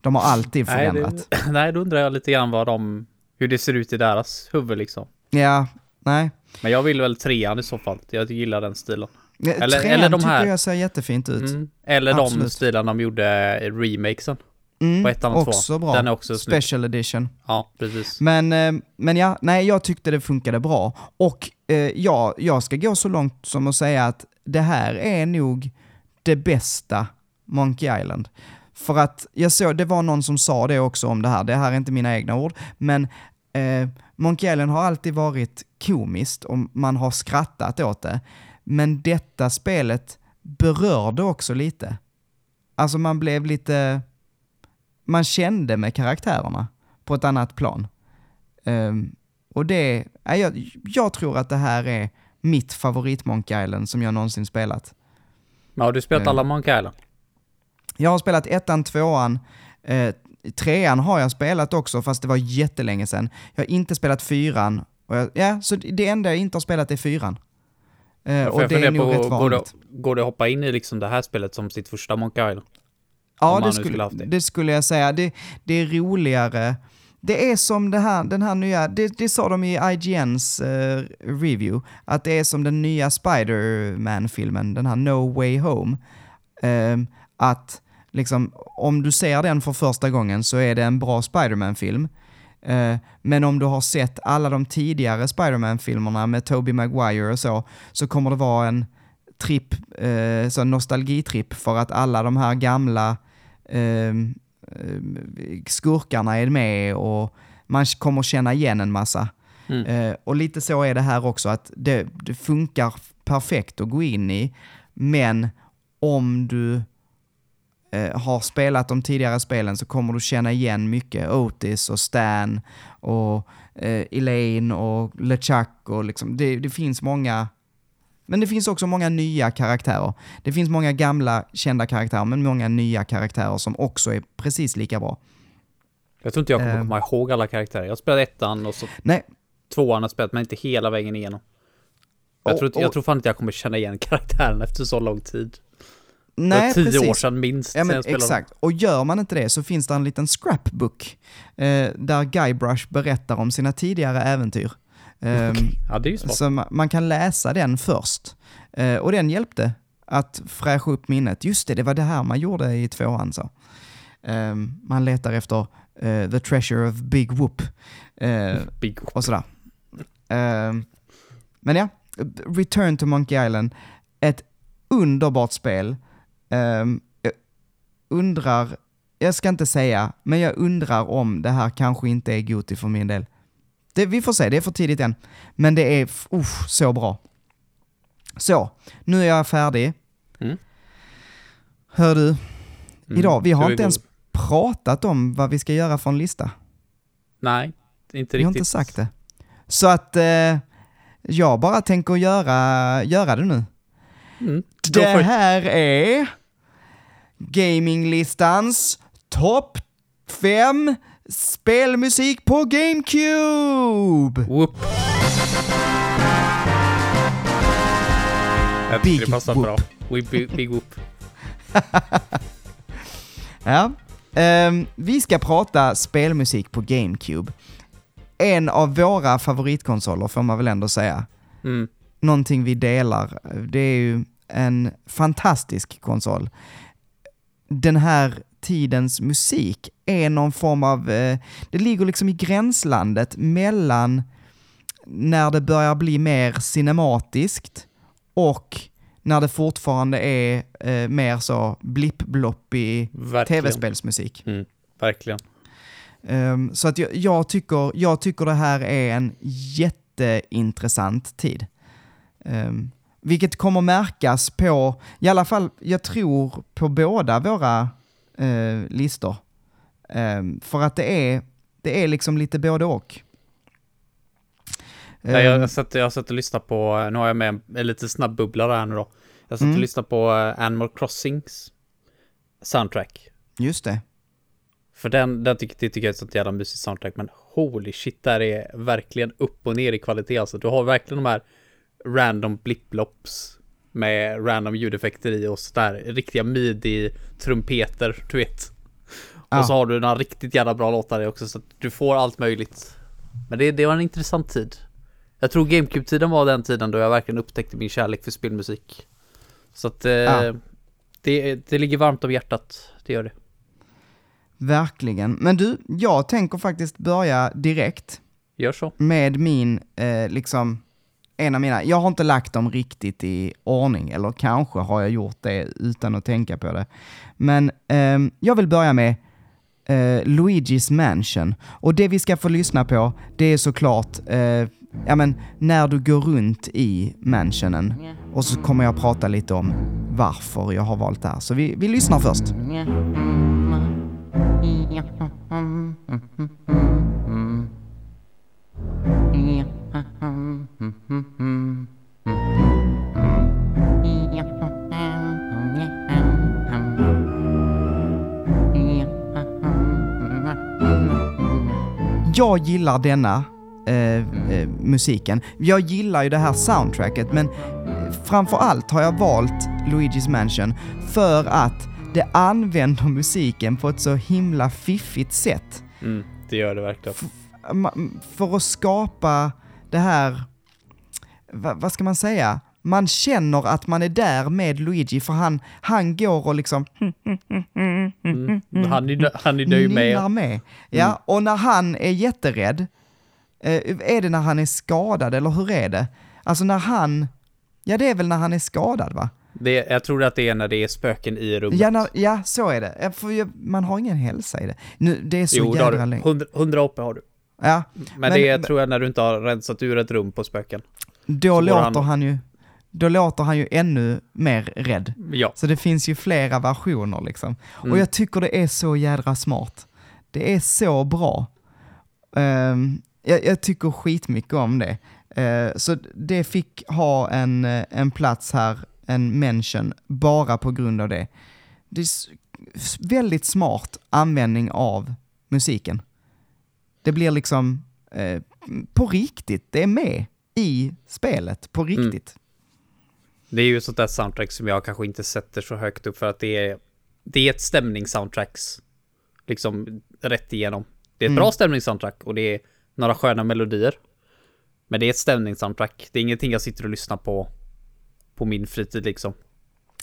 De har alltid förändrat. Nej, det, nej då undrar jag lite grann vad de, hur det ser ut i deras huvud liksom. Ja, nej. Men jag vill väl trean i så fall, jag gillar den stilen. Eller, trean eller de här... tycker jag ser jättefint ut. Mm. Eller Absolut. de stilarna de gjorde remakesen. Mm, på ettan och också två. bra. Den är också Special snygg. edition. Ja, precis. Men, eh, men ja, nej, jag tyckte det funkade bra. Och eh, ja, jag ska gå så långt som att säga att det här är nog det bästa Monkey Island. För att jag såg, det var någon som sa det också om det här, det här är inte mina egna ord, men eh, Monkey Island har alltid varit komiskt och man har skrattat åt det. Men detta spelet berörde också lite. Alltså man blev lite man kände med karaktärerna på ett annat plan. Um, och det, jag, jag tror att det här är mitt favorit Monkey Island som jag någonsin spelat. Har du spelat um, alla Monkey Island? Jag har spelat ettan, tvåan, eh, trean har jag spelat också, fast det var jättelänge sedan. Jag har inte spelat fyran. Jag, ja, så det enda jag inte har spelat är fyran. Eh, och det är nog på, rätt vanligt. Går det, går det att hoppa in i liksom det här spelet som sitt första Monkey Island? Ja, det skulle, det. det. skulle jag säga. Det, det är roligare. Det är som det här, den här nya, det, det sa de i IGNs uh, review, att det är som den nya Spider-Man-filmen, den här No Way Home. Uh, att liksom, om du ser den för första gången så är det en bra Spider-Man-film. Uh, men om du har sett alla de tidigare Spider-Man-filmerna med Tobey Maguire och så, så kommer det vara en tripp, eh, så nostalgitripp för att alla de här gamla Ehm, eh, skurkarna är med och man kommer känna igen en massa. Mm. Eh, och lite så är det här också, att det, det, funkar perfekt att gå in i, men om du eh, har spelat de tidigare spelen så kommer du känna igen mycket Otis och Stan och eh, Elaine och LeChuck och liksom, det, det finns många men det finns också många nya karaktärer. Det finns många gamla kända karaktärer, men många nya karaktärer som också är precis lika bra. Jag tror inte jag kommer uh, komma ihåg alla karaktärer. Jag har spelat ettan och så nej. tvåan har spelat, men inte hela vägen igenom. Jag, och, tror, jag tror fan inte jag kommer känna igen karaktären efter så lång tid. Nej, tio precis. år sedan minst. Ja, men exakt. Och gör man inte det så finns det en liten scrapbook eh, där Guybrush berättar om sina tidigare äventyr. Um, ja, det är ju smart. Så man kan läsa den först. Uh, och den hjälpte att fräscha upp minnet. Just det, det var det här man gjorde i tvåan. Så. Um, man letar efter uh, the treasure of Big Whoop. Uh, Big Whoop. Och sådär. Um, men ja, Return to Monkey Island. Ett underbart spel. Um, jag undrar jag ska inte säga, men jag undrar om det här kanske inte är Goti för min del. Det, vi får se, det är för tidigt än. Men det är uff, så bra. Så, nu är jag färdig. Mm. Hör du, Mm. idag, vi har inte ens pratat om vad vi ska göra för en lista. Nej, inte Vi har riktigt. inte sagt det. Så att eh, jag bara tänker göra, göra det nu. Mm. Det här är Gaminglistans topp 5 spelmusik på GameCube! Whoop. Jag Big det passar whoop. bra. Big, big, big whoop. Ja. Ehm, vi ska prata spelmusik på GameCube. En av våra favoritkonsoler får man väl ändå säga. Mm. Någonting vi delar. Det är ju en fantastisk konsol. Den här tidens musik är någon form av, eh, det ligger liksom i gränslandet mellan när det börjar bli mer cinematiskt och när det fortfarande är eh, mer så blipp-bloppig tv-spelsmusik. Mm. Verkligen. Ehm, så att jag, jag, tycker, jag tycker det här är en jätteintressant tid. Um, vilket kommer märkas på, i alla fall, jag tror på båda våra eh, listor. Ehm, för att det är, det är liksom lite både och. Nej, jag, Ehm, har sett, jag sett och lyssnat på, nu har jag med en, en lite snabb bubbla här nu då. Jag sett Mm. och lyssnat på eh, Animal Crossings soundtrack. just det. För den, den tycker, det tycker jag är ett sånt jävla mysigt soundtrack, men holy shit, där är verkligen upp och ner i kvalitet alltså. Du har verkligen de här random blipplops med random ljudeffekter i och sådär riktiga midi-trumpeter, du vet. Ja. Och så har du några riktigt jävla bra låtar i också, så att du får allt möjligt. Men det, det var en intressant tid. Jag tror GameCube-tiden var den tiden då jag verkligen upptäckte min kärlek för spelmusik. Så att eh, Ja. det, det ligger varmt om hjärtat, det gör det. Verkligen. Men du, jag tänker faktiskt börja direkt. Gör så. med min, eh, liksom, en av mina, jag har inte lagt dem riktigt i ordning, eller kanske har jag gjort det utan att tänka på det. Men ehm, jag vill börja med eh, Luigi's Mansion. Och det vi ska få lyssna på, det är såklart, eh, ja men, när du går runt i mansionen. Och så kommer jag prata lite om varför jag har valt det här. Så vi, vi lyssnar först. Jag gillar denna eh, eh, musiken. Jag gillar ju det här soundtracket, men eh, framför allt har jag valt Luigi's Mansion för att det använder musiken på ett så himla fiffigt sätt. Mm, det gör det verkligen. Ma- För att skapa det här, va, vad ska man säga? Man känner att man är där med Luigi för han, han går och liksom Mm. Han är nö- han är nöjd med. med. Ja, och när han är jätterädd, eh, är det när han är skadad eller hur är det? Alltså när han, ja det är väl när han är skadad va? Det, jag tror att det är när det är spöken i rummet. Ja, när, ja så är det. För man har ingen hälsa i det. Nu, det är så jo, jädra länge. 100, 100 HP har du. Ja, Men, Men- det men- tror jag när du inte har rensat ur ett rum på spöken. då låter han- han ju, då låter han ju ännu mer rädd. Ja. Så det finns ju flera versioner liksom. Mm. Och jag tycker det är så jädra smart. Det är så bra. Ehm, jag, jag tycker skitmycket om det. Eh, så det fick ha en, eh, en plats här, en mention, bara på grund av det. Det är väldigt smart användning av musiken. Det blir liksom eh, på riktigt, det är med i spelet, på riktigt. Det är ju ett sånt där soundtrack som jag kanske inte sätter så högt upp för att det är Det är ett stämningssoundtracks Liksom rätt igenom Det är ett Mm. bra stämningssoundtrack och det är några sköna melodier Men det är ett stämningssoundtrack Det är ingenting jag sitter och lyssnar på På min fritid liksom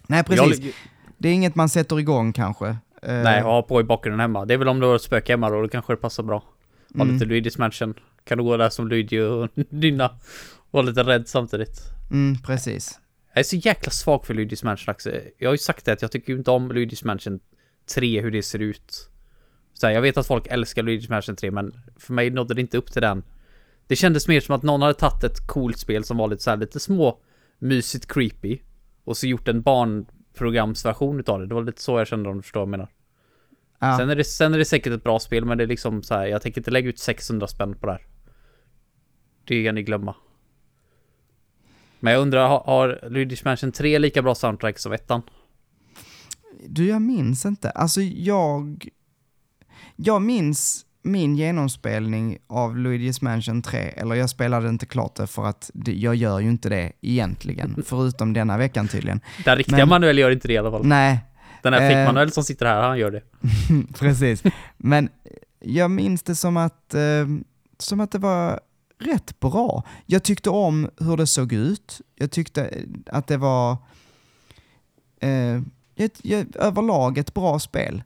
Nej, precis. jag, Det är inget man sätter igång kanske. Eh, Nej, ha på i bakgrunden hemma Det är väl om du har ett spöke hemma då, då kanske det passar bra Ha Mm. lite Luigi's Mansion Kan du gå där som Luigi och nynna Och lite rädd samtidigt Mm, precis. Jag är så jäkla svag för Luigi's Mansion Axel. Jag har ju sagt det att jag tycker inte om Luigi's Mansion 3, hur det ser ut. Så här, jag vet att folk älskar Luigi's Mansion 3, men för mig nådde det inte upp till den. Det kändes mer som att någon hade tagit ett coolt spel som var lite så här, lite små, mysigt creepy. Och så gjort en barnprogramsversion utav det. Det var lite så jag kände om du förstår vad jag menar. Ja. Sen, är det, sen är det säkert ett bra spel, men det är liksom så här, jag tänker inte lägga ut 600 spänn på det här. Det kan ni glömma. Men jag undrar, har, har Luigi's Mansion 3 lika bra soundtrack som ettan? Du, jag minns inte. Alltså jag... Jag minns min genomspelning av Luigi's Mansion 3, eller jag spelade inte klart det för att jag gör ju inte det egentligen, förutom denna veckan tydligen. Den riktiga Men- Manuel gör inte det i alla fall. Nej, Den här eh, fick-Manuel som sitter här, han gör det. precis. Men jag minns det som att, eh, som att det var rätt bra. Jag tyckte om hur det såg ut. Jag tyckte att det var eh, ett, ett, överlag ett bra spel.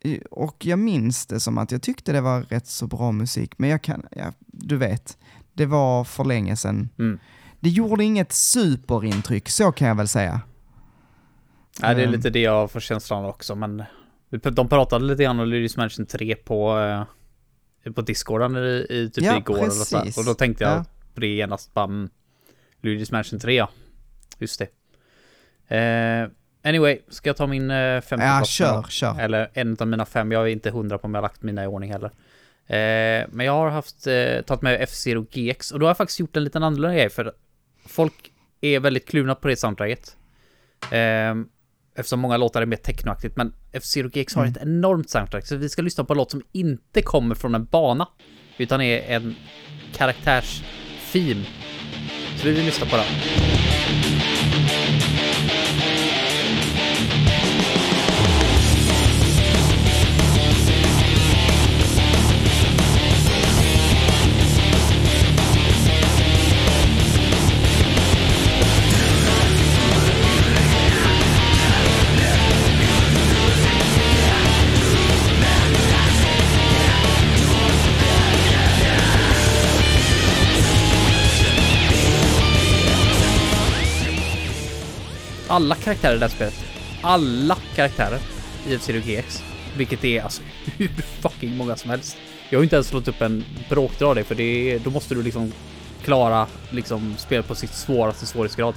Eh, Och jag minns det som att jag tyckte det var rätt så bra musik, men jag kan, ja, du vet, det var för länge sedan. Mm. Det gjorde inget superintryck, så kan jag väl säga. Nej, det är Mm. lite det jag får känslan också, men de pratade lite grann om Luigi's Mansion 3 på, eh, på Discorden i, i typ Ja, igår eller så här. precis. Och då tänkte jag Ja. på det genast, bara mm, Luigi's Mansion 3 ja. Just det. Eh, anyway, ska jag ta min eh, femte Ja, kör, kör. Eller en av mina fem, jag är inte hundra på om jag har lagt mina i ordning heller. Eh, men jag har haft, eh, tagit med F-Zero GX och då har jag faktiskt gjort en liten annorlunda grej för folk är väldigt kluna på det soundtracket. Eftersom många låtar är mer technoaktigt, men F-Zero GX har ett enormt soundtrack, så vi ska lyssna på en låt som inte kommer från en bana, utan är en karaktärstheme. Så vi vill lyssna på den. Alla karaktärer i det här spelet. Alla karaktärer i F-Zero GX. Vilket är alltså hur fucking många som helst. Jag har inte ens slått upp en bråkdel av det för det är, då måste du liksom klara liksom spel på sitt svåraste svårighetsgrad.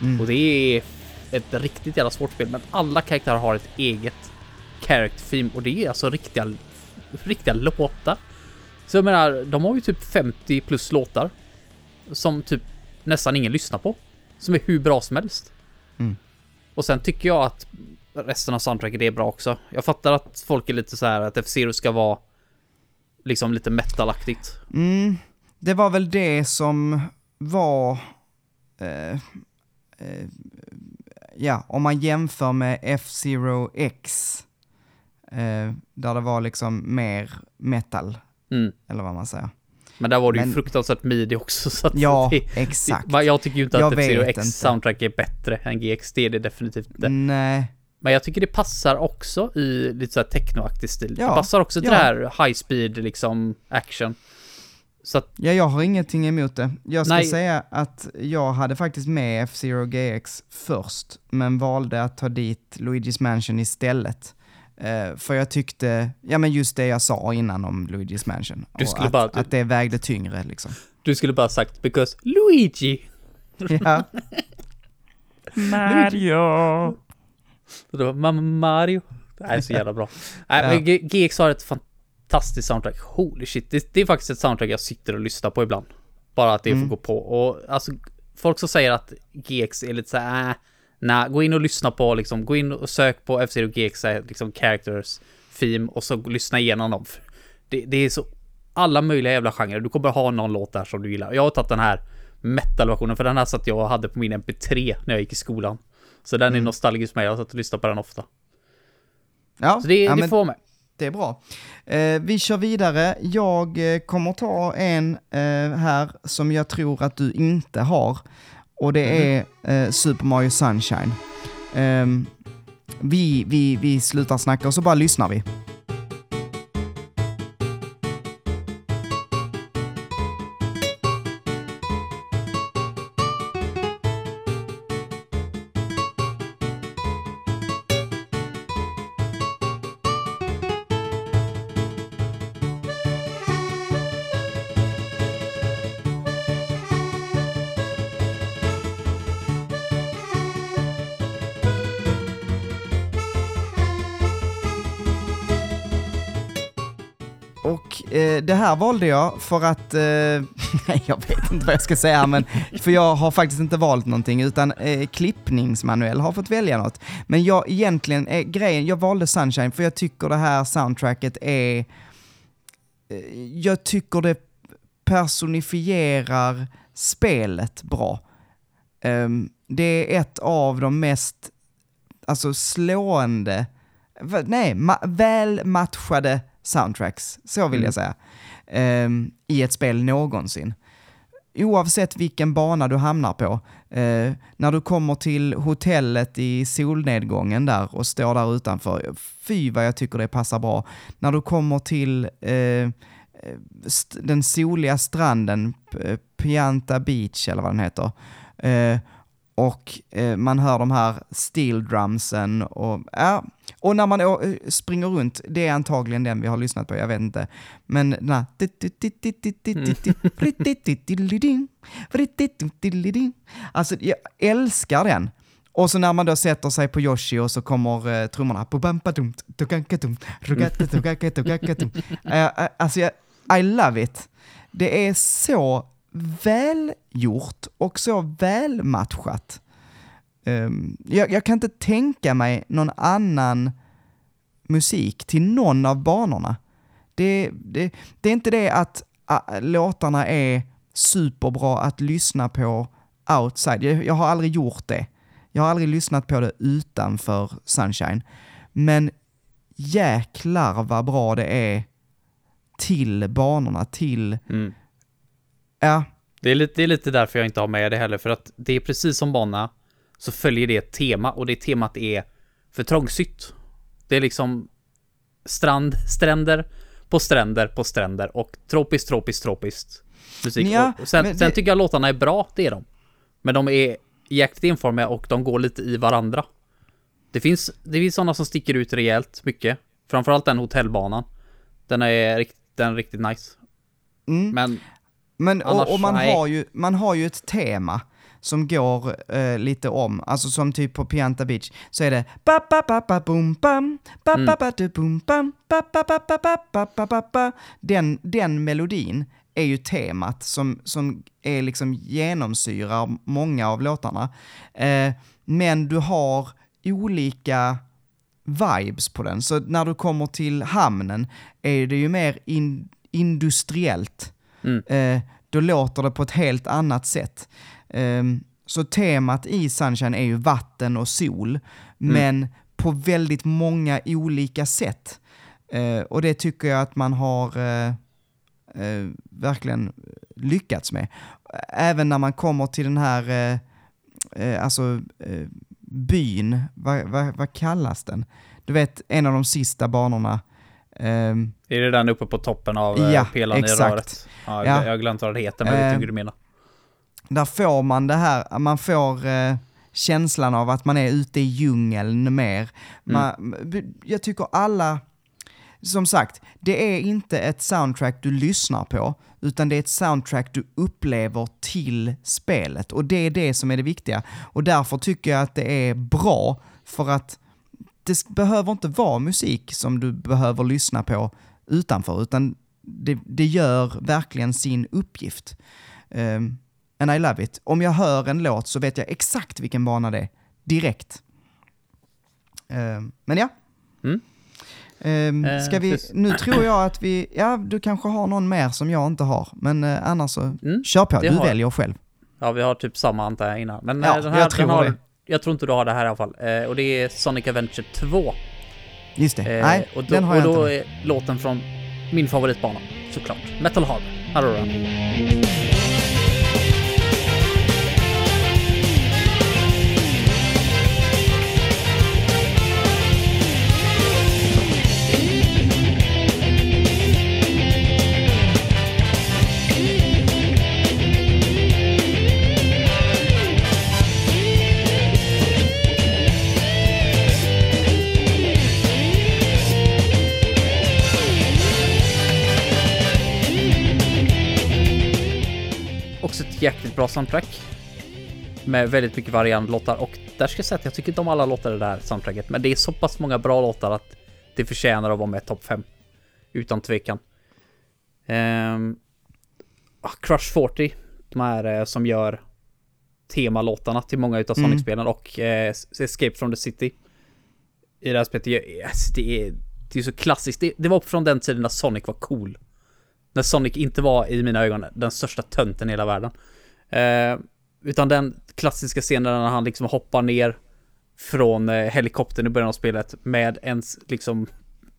Mm. Och det är ett riktigt jävla svårt spel men alla karaktärer har ett eget character theme och det är alltså riktiga, riktiga låtar. Så jag menar, de har ju typ 50 plus låtar som typ nästan ingen lyssnar på. Som är hur bra som helst. Mm. Och sen tycker jag att resten av soundtracket är bra också. Jag fattar att folk är lite så här att F-Zero ska vara liksom lite metalaktigt. Mm, det var väl det som var... Eh, eh, ja, om man jämför med F-Zero X, eh, där det var liksom mer metal, Mm. eller vad man säger. Men där var det ju Men- fruktansvärt midi också så att Ja, det, exakt. det, jag tycker ju inte Jag att F-Zero vet X inte. soundtrack är bättre än GX. Det är det definitivt inte. Nej, Men jag tycker det passar också i lite såhär technoaktig stil. Ja, det passar också till ja. det här high speed liksom action. Så att, ja, jag har ingenting emot det. Jag ska Nej. säga att jag hade faktiskt med F-Zero GX först, men valde att ta dit Luigi's Mansion istället. Eh, för jag tyckte, ja men just det jag sa innan om Luigi's Mansion. Du skulle att, bara- att det vägde tyngre liksom. du skulle bara sagt because Luigi! Ja. Mario! Mamma Mario. Det här är så jävla bra. Nej, Ja. GX har ett fantastiskt soundtrack. Holy shit. Det, det är faktiskt ett soundtrack jag sitter och lyssnar på ibland. Bara att det Mm. får gå på. Och alltså, folk som säger att GX är lite så här, äh, nej, gå in och lyssna på liksom, gå in och sök på F-Zero GX, liksom characters, theme och så lyssna igenom dem. Det, det är så alla möjliga jävla genrer. Du kommer ha någon låt där som du gillar. Jag har tagit den här metal-versionen, för den här satt jag och hade på min MP3 när jag gick i skolan. Så den är Mm. nostalgisk med. Jag har satt och lyssnat på den ofta. Ja, Så det, ja, det får mig. det är bra. Eh, vi kör vidare. Jag eh, kommer ta en eh, här som jag tror att du inte har. Och det är eh, Super Mario Sunshine. Ehm, vi, vi, vi slutar snacka och så bara lyssnar vi. Här valde jag för att, eh, jag vet inte vad jag ska säga, men för jag har faktiskt inte valt någonting, utan eh, klippningsmanuell har fått välja något. Men jag egentligen, eh, grejen, jag valde Sunshine för jag tycker det här soundtracket är, eh, jag tycker det personifierar spelet bra. Um, det är ett av de mest alltså slående, nej, ma väl matchade soundtracks, så vill mm. jag säga, eh, i ett spel någonsin. Oavsett vilken bana du hamnar på, eh, när du kommer till hotellet i solnedgången där och står där utanför, fy vad jag tycker det passar bra. När du kommer till eh, den soliga stranden, Pianta Beach eller vad den heter, eh, och eh, man hör de här steel drumsen och, ja, och när man eh, springer runt, det är antagligen den vi har lyssnat på, jag vet inte. Men den här... Alltså, jag älskar den. Och så när man då sätter sig på Yoshi och så kommer eh, trummorna. Eh, eh, alltså, jag, I love it. Det är så välgjort och så välmatchat. Um, jag, jag, kan inte tänka mig någon annan musik till någon av banorna. Det, det, det är inte det att uh, låtarna är superbra att lyssna på outside. Jag, jag har aldrig gjort det. Jag har aldrig lyssnat på det utanför Sunshine. Men jäklar vad bra det är till banorna, till mm. Ja. Det är, lite, det är lite därför jag inte har med det heller, för att det är precis som bana så följer det ett tema och det temat är för trångsytt. Det är liksom strand, stränder på stränder på stränder och tropiskt, tropiskt, tropiskt musik. Ja, och sen, det... sen tycker jag låtarna är bra, det är de. Men de är jäkligt enformiga och de går lite i varandra. Det finns, det finns sådana som sticker ut rejält mycket. Framförallt den hotellbanan. Den är, den är riktigt nice. Mm. Men men och, och, man, har ju, man har ju ett tema som går eh, lite om, alltså som typ på Pianta Beach, så är det ba ba ba ba boom bam, ba ba ba du boom bam, ba ba ba ba ba ba ba ba ba Den, den melodin är ju temat som, som är liksom genomsyrar många av låtarna. Eh, men du har olika vibes på den, så när du kommer till hamnen är det ju mer in, industriellt. Mm. Eh, då låter det på ett helt annat sätt. Eh, så temat i Sunshine är ju vatten och sol, mm. men på väldigt många olika sätt. Eh, och det tycker jag att man har eh, eh, verkligen lyckats med. Även när man kommer till den här, eh, alltså byn, vad, vad, vad kallas den? Du vet, en av de sista banorna Um, är det den uppe på toppen av eh, ja, pelaren exakt. i röret? Ja, ja. Jag har glömt vad det heter, men jag vet hur du menar. Där får man det här, man får uh, känslan av att man är ute i djungeln mer. Man, mm. Jag tycker alla, som sagt, det är inte ett soundtrack du lyssnar på, utan det är ett soundtrack du upplever till spelet. Och det är det som är det viktiga. Och därför tycker jag att det är bra, för att det behöver inte vara musik som du behöver lyssna på utanför, utan det, det gör verkligen sin uppgift. Um, and I love it. Om jag hör en låt så vet jag exakt vilken bana det är, direkt. Um, men ja. Mm. Um, ska vi, nu tror jag att vi, ja du kanske har någon mer som jag inte har, men uh, annars så mm, kör på, du har, väljer själv. Ja, vi har typ samma antar jag innan. Men ja, den här, jag tror den har, det jag tror inte du har det här i alla fall. Eh, och det är Sonic Adventure 2. Just det. Eh, Nej, och då, den har jag och då inte. är låten från min favoritbana, såklart. Metal Harbor. Här har du den. Jäkligt bra soundtrack. Med väldigt mycket varierande låtar och där ska jag säga att jag tycker inte om alla låtar i det här soundtracket, men det är så pass många bra låtar att det förtjänar att vara med topp 5. Utan tvekan. Ah, Crush 40, de här eh, som gör temalåtarna till många utav Mm. Sonic-spelen och eh, Escape from the City. I det här spelet, det är, alltså, det är, det är så klassiskt. Det, det var från den tiden när Sonic var cool. När Sonic inte var, i mina ögon, den största tönten i hela världen. Eh, utan den klassiska scenen när han liksom hoppar ner från eh, helikoptern i början av spelet med en s- liksom,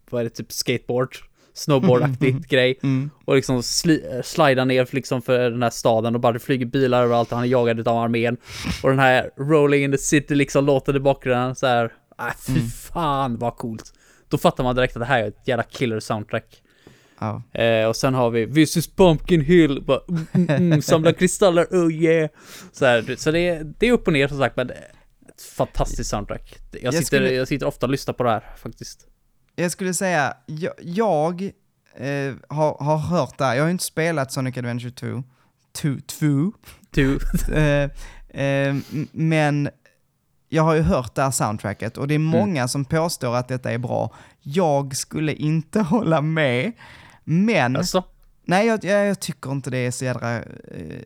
vad är det, typ skateboard, snowboardaktigt grej. Mm. Och liksom sli, slida ner för, liksom för den här staden och bara det flyger bilar överallt och han är jagad av armén. Och den här Rolling in the City liksom låter i bakgrunden så här. Äh, fy Mm. fan vad coolt. Då fattar man direkt att det här är ett jävla killer soundtrack. Ja. Eh, och sen har vi This is Pumpkin Hill, bara, mm, mm, mm, samla kristaller, oh yeah. Så, här, så det, är, det är upp och ner som sagt, men ett fantastiskt soundtrack. Jag Jag sitter, skulle- jag sitter ofta och lyssnar på det här faktiskt. Jag skulle säga, jag, jag eh, har, har hört det här. jag har ju inte spelat Sonic Adventure 2, 2, 2 Du, eh, eh, men jag har ju hört det här soundtracket och det är många som påstår att detta är bra. Jag skulle inte hålla med, men alltså, nej, jag, jag, jag tycker inte det är så jädra, eh,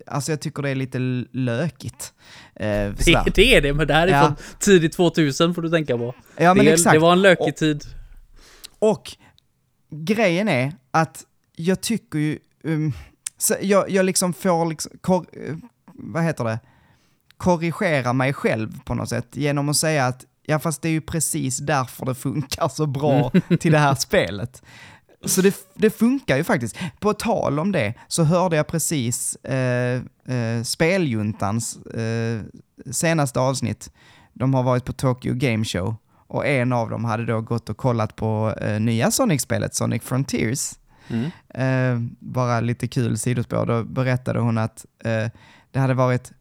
alltså jag tycker det är lite lökigt. Eh, det, det är det, men det här är Ja. från tidigt 2000 får du tänka på. ja, men det, exakt. det var en lökig Och- tid. Och grejen är att jag tycker ju, um, jag, jag liksom får, liksom, kor, eh, vad heter det, korrigera mig själv på något sätt genom att säga att ja fast det är ju precis därför det funkar så bra till det här spelet. Så det, det funkar ju faktiskt. På tal om det så hörde jag precis eh, eh, Speljuntans eh, senaste avsnitt. De har varit på Tokyo Game Show och en av dem hade då gått och kollat på eh, nya Sonic-spelet, Sonic Frontiers. Mm. Eh, bara lite kul sidospår, då berättade hon att eh, det hade varit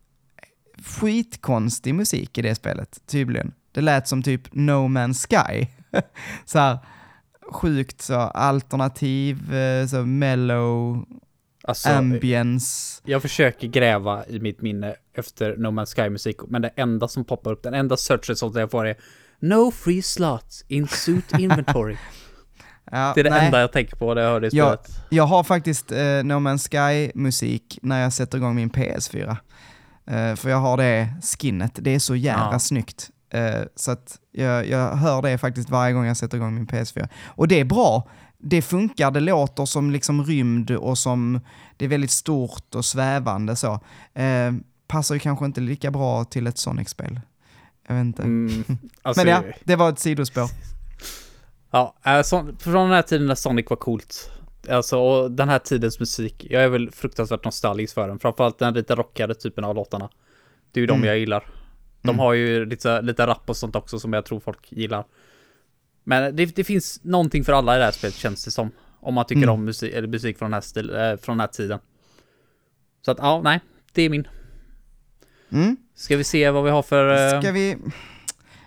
skitkonstig musik i det spelet, tydligen. Det lät som typ No Man's Sky. så här sjukt så alternativ, eh, så mellow, Alltså, ambience. jag försöker gräva i mitt minne efter No Man's Sky-musik, men det enda som poppar upp, den enda search result jag får är No free slots in suit inventory. Ja, Det är det nej. enda jag tänker på när jag hör det Ja. spelet. Jag har faktiskt eh, No Man's Sky-musik när jag sätter igång min PS4. Eh, för jag har det skinnet, det är så jävla Ja. snyggt. Eh, så att jag, jag hör det faktiskt varje gång jag sätter igång min PS4. Och det är bra, det funkar, det låter som liksom rymd och som, det är väldigt stort och svävande så. Eh, passar ju kanske inte lika bra till ett Sonic-spel. Jag vet inte. Mm, alltså, Men ja, det var ett sidospår. Ja, äh, så, från den här tiden när Sonic var coolt. Alltså, och den här tidens musik. Jag är väl fruktansvärt nostalgisk för den. Framförallt den lite rockade typen av låtarna. Det är ju de Mm. jag gillar. De Mm. har ju lite, lite rap och sånt också som jag tror folk gillar. Men det, det finns någonting för alla i det här spelet känns det som. Om man tycker Mm. om musik, eller musik från den, här stil, eh, från den här tiden. Så att, ja, nej. Det är min. Mm. Ska vi se vad vi har för... eh, Ska vi...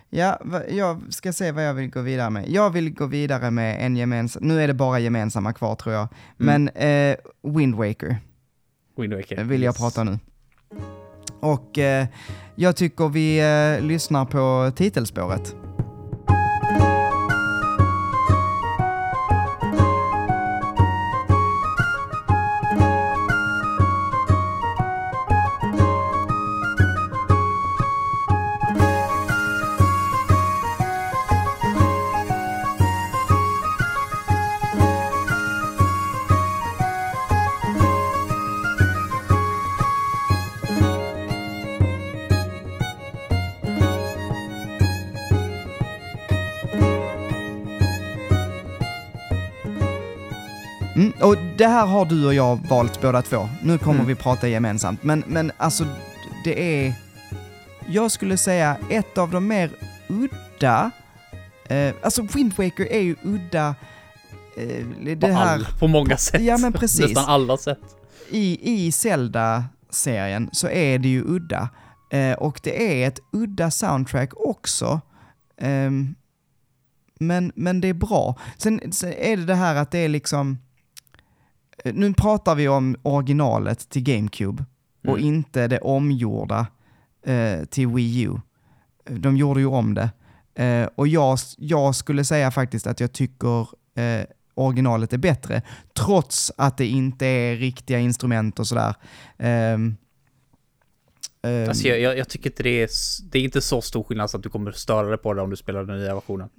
Ja, jag ska se vad jag vill gå vidare med. Jag vill gå vidare med en gemensam, nu är det bara gemensamma kvar tror jag, men eh, Wind Waker Wind Waker. vill jag Yes. prata nu. Och eh, jag tycker vi eh, lyssnar på titelspåret. Det här har du och jag valt båda två. Nu kommer Mm. vi prata gemensamt. Men, men alltså, det är... Jag skulle säga ett av de mer udda... Eh, alltså Wind Waker är ju udda... Eh, det På, här... all, på många sätt. Ja, men precis. Nästan alla sätt. i, i Zelda-serien så är det ju udda. Eh, och det är ett udda soundtrack också. Ehm, men, men det är bra. Sen, sen är det det här att det är liksom... eh, Nu pratar vi om originalet till GameCube och Mm. inte det omgjorda eh, till Wii U. De gjorde ju om det. Eh, och jag, jag skulle säga faktiskt att jag tycker eh, originalet är bättre, trots att det inte är riktiga instrument och sådär. Um, um, alltså jag, jag, jag, tycker inte det är, det är inte så stor skillnad så att du kommer störa dig på det om du spelar den nya versionen.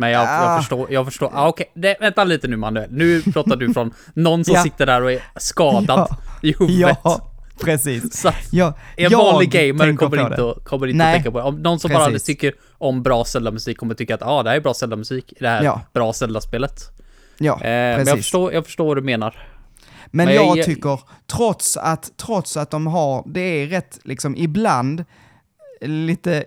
Men jag, jag förstår, jag förstår, ah, okay. vänta lite nu Manuel. Nu pratar du från någon som ja. sitter där och är skadad ja. i huvudet. Ja. Precis. Så ja, en vanlig gamer kommer inte, att, kommer inte att tänka på det. Om någon som Precis. bara tycker om bra Zelda-musik kommer tycka att ah, det här är bra Zelda-musik i det här ja. bra Zelda-spelet. Ja, eh, Men jag förstår, jag förstår vad du menar. Men, Men jag, jag, tycker, trots att, trots att de har, det är rätt, liksom ibland, lite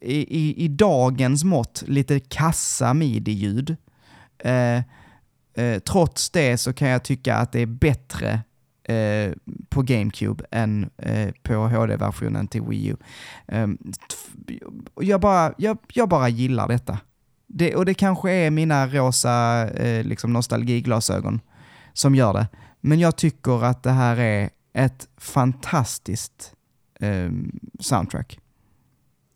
i, i, i dagens mått, lite kassa midi-ljud. Eh, eh, trots det så kan jag tycka att det är bättre eh, på GameCube än eh, på HD-versionen till Wii U. Eh, jag, bara, jag, jag bara gillar detta. Det, och det kanske är mina rosa eh, liksom nostalgiglasögon som gör det. Men jag tycker att det här är ett fantastiskt eh, soundtrack.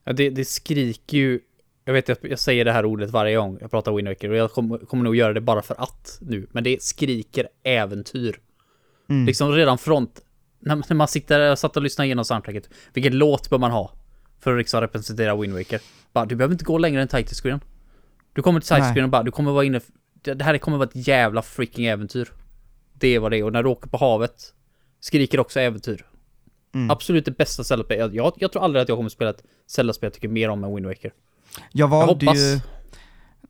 Ja, det, det skriker ju, jag vet att jag säger det här ordet varje gång jag pratar Wind Waker och jag kommer, kommer nog göra det bara för att nu, men det skriker äventyr. Mm. Liksom redan front, när, när man sitter och satt och lyssnar igenom soundtracket, vilken låt bör man ha för att liksom representera Wind Waker? Bara, du behöver inte gå längre än title screen. Du kommer till title screen och bara, du kommer vara inne, det här kommer vara ett jävla freaking äventyr. Det är vad det är, och när du åker på havet, skriker också äventyr. Mm. Absolut det bästa Zelda-spelet. Jag, jag, tror aldrig att jag kommer spela ett Zelda-spel jag tycker mer om än Wind Waker. Jag valde jag ju...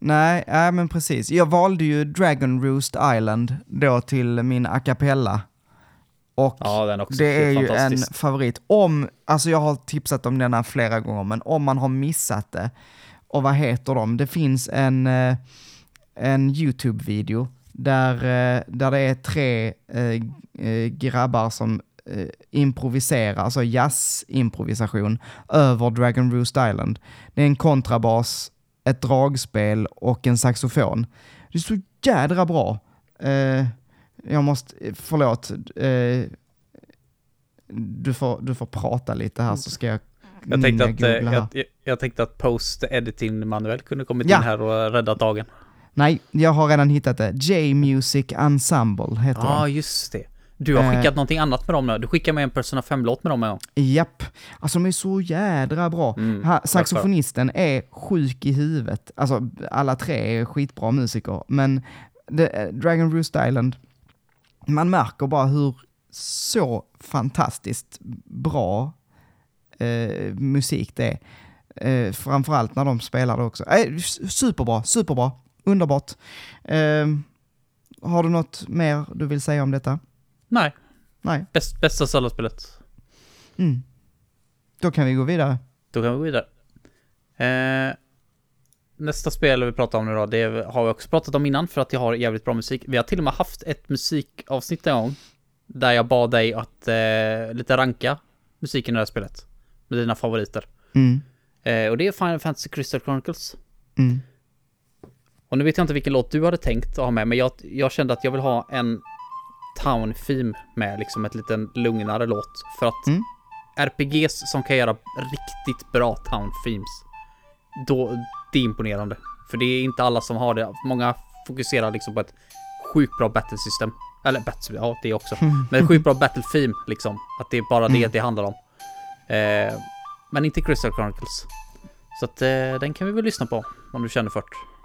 Nej, nej men precis. Jag valde ju Dragon Roost Island då till min a cappella. Och ja, det är ju en favorit. Om, alltså jag har tipsat om denna flera gånger, men om man har missat det, och vad heter de? Det finns en, eh, en YouTube-video där, eh, där det är tre äh, grabbar som äh, improviserar, alltså jazz-improvisation, över Dragon Roost Island. Det är en kontrabas, ett dragspel och en saxofon. Det är så jädra bra. Uh, jag måste, förlåt. Uh, du, får, du får prata lite här så ska jag jag tänkte, att, eh, jag, jag, tänkte att post-editing manuell kunde kommit ja. in här och räddat dagen. Nej, jag har redan hittat det. J-Music Ensemble heter Ja, ah, just det. Du har skickat eh, någonting annat med dem nu. Du skickade med en Persona 5-låt med dem en gång. Japp. Alltså de är så jädra bra. Mm, ha, saxofonisten är sjuk i huvudet. Alltså alla tre är skitbra musiker. Men the, eh, Dragon Roost Island, man märker bara hur så fantastiskt bra eh, musik det är. Eh, framförallt när de spelar det också. Eh, superbra, superbra, underbart. Eh, har du något mer du vill säga om detta? Nej. Nej. Bäst, bästa solotspelet. Mm. Då kan vi gå vidare. Då kan vi gå vidare. Eh, nästa spel vi pratar om nu då, det har vi också pratat om innan för att jag har jävligt bra musik. Vi har till och med haft ett musikavsnitt en gång där jag bad dig att eh, lite ranka musiken i det här spelet. Med dina favoriter. Mm. Eh, och det är Final Fantasy Crystal Chronicles. Mm. Och nu vet jag inte vilken låt du hade tänkt att ha med, men jag, jag kände att jag vill ha en Town Theme med liksom ett liten lugnare låt. För att mm. RPGs som kan göra riktigt bra Town Themes, då, det är imponerande. För det är inte alla som har det. Många fokuserar liksom på ett sjukt bra battle system. Eller battle, ja det också. Men sjukt bra battle theme liksom. Att det är bara det mm. det handlar om. Eh, men inte Crystal Chronicles. Så att eh, den kan vi väl lyssna på om du känner för det.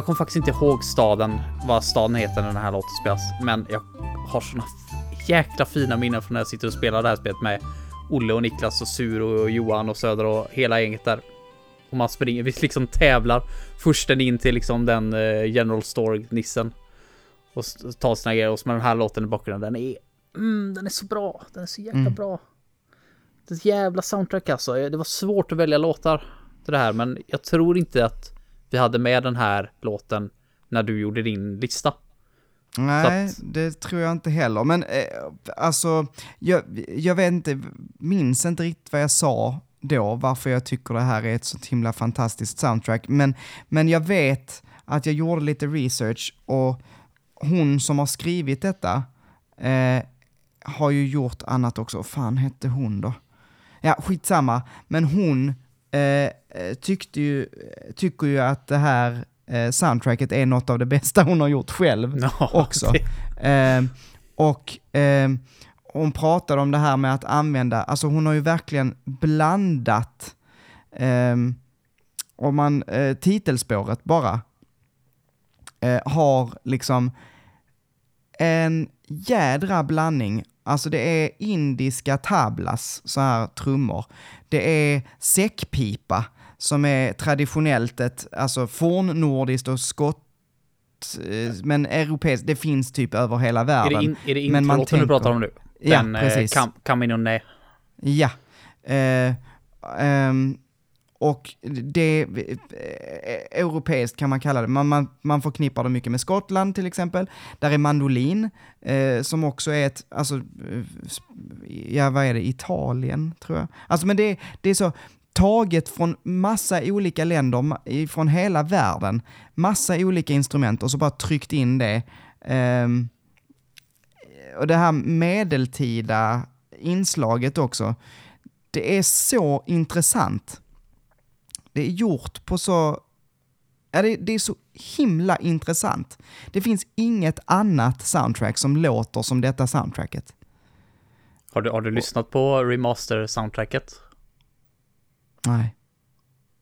Jag kommer kom faktiskt inte ihåg staden, vad staden heter när den här låten spelas. Men jag har såna jäkla fina minnen från när jag sitter och spelar det här spelet med Olle och Niklas och Suro och Johan och Söder och hela gänget där. Och man springer, vi liksom tävlar. Försten in till liksom den uh, General Store-nissen. Och tar sina grejer och så med den här låten i bakgrunden. Den är, mm, den är så bra. Den är så jäkla mm. bra. Det jävla soundtrack alltså. Det var svårt att välja låtar. till det här, men jag tror inte att vi hade med den här låten när du gjorde din lista. Nej, att- det tror jag inte heller. Men eh, alltså, jag, jag vet inte, minns inte riktigt vad jag sa då, varför jag tycker det här är ett så himla fantastiskt soundtrack. Men, men jag vet att jag gjorde lite research och hon som har skrivit detta eh, har ju gjort annat också. Fan hette hon då? Ja, skitsamma. Men hon eh, eh, tyckte ju, tycker ju att det här eh, soundtracket är något av det bästa hon har gjort själv Ja, också. Eh, och eh, hon pratade om det här med att använda, alltså hon har ju verkligen blandat, eh, om man, eh, titelspåret bara, har liksom en jädra blandning. Alltså det är indiska tablas, så här trummor. Det är säckpipa, som är traditionellt ett, alltså fornnordiskt och skott, eh, men europeiskt, det finns typ över hela Är världen. det, in, är det Men man introlåten du tänker- pratar om nu? Ja, Den, eh, precis. Kam, Kaminone. Ja. Eh, ehm, och det, eh, eh, europeiskt kan man kalla det, man, man, man förknippar det mycket med Skottland till exempel. Där är mandolin, eh, som också är ett, alltså, eh, ja vad är det, Italien tror jag. Alltså men det, det är så taget från massa olika länder, från hela världen, massa olika instrument och så bara tryckt in det. Eh, och det här medeltida inslaget också, det är så intressant. Det är gjort på så... Ja, det, det är så himla intressant. Det finns inget annat soundtrack som låter som detta soundtracket. Har du, har du lyssnat på remaster-soundtracket? Nej.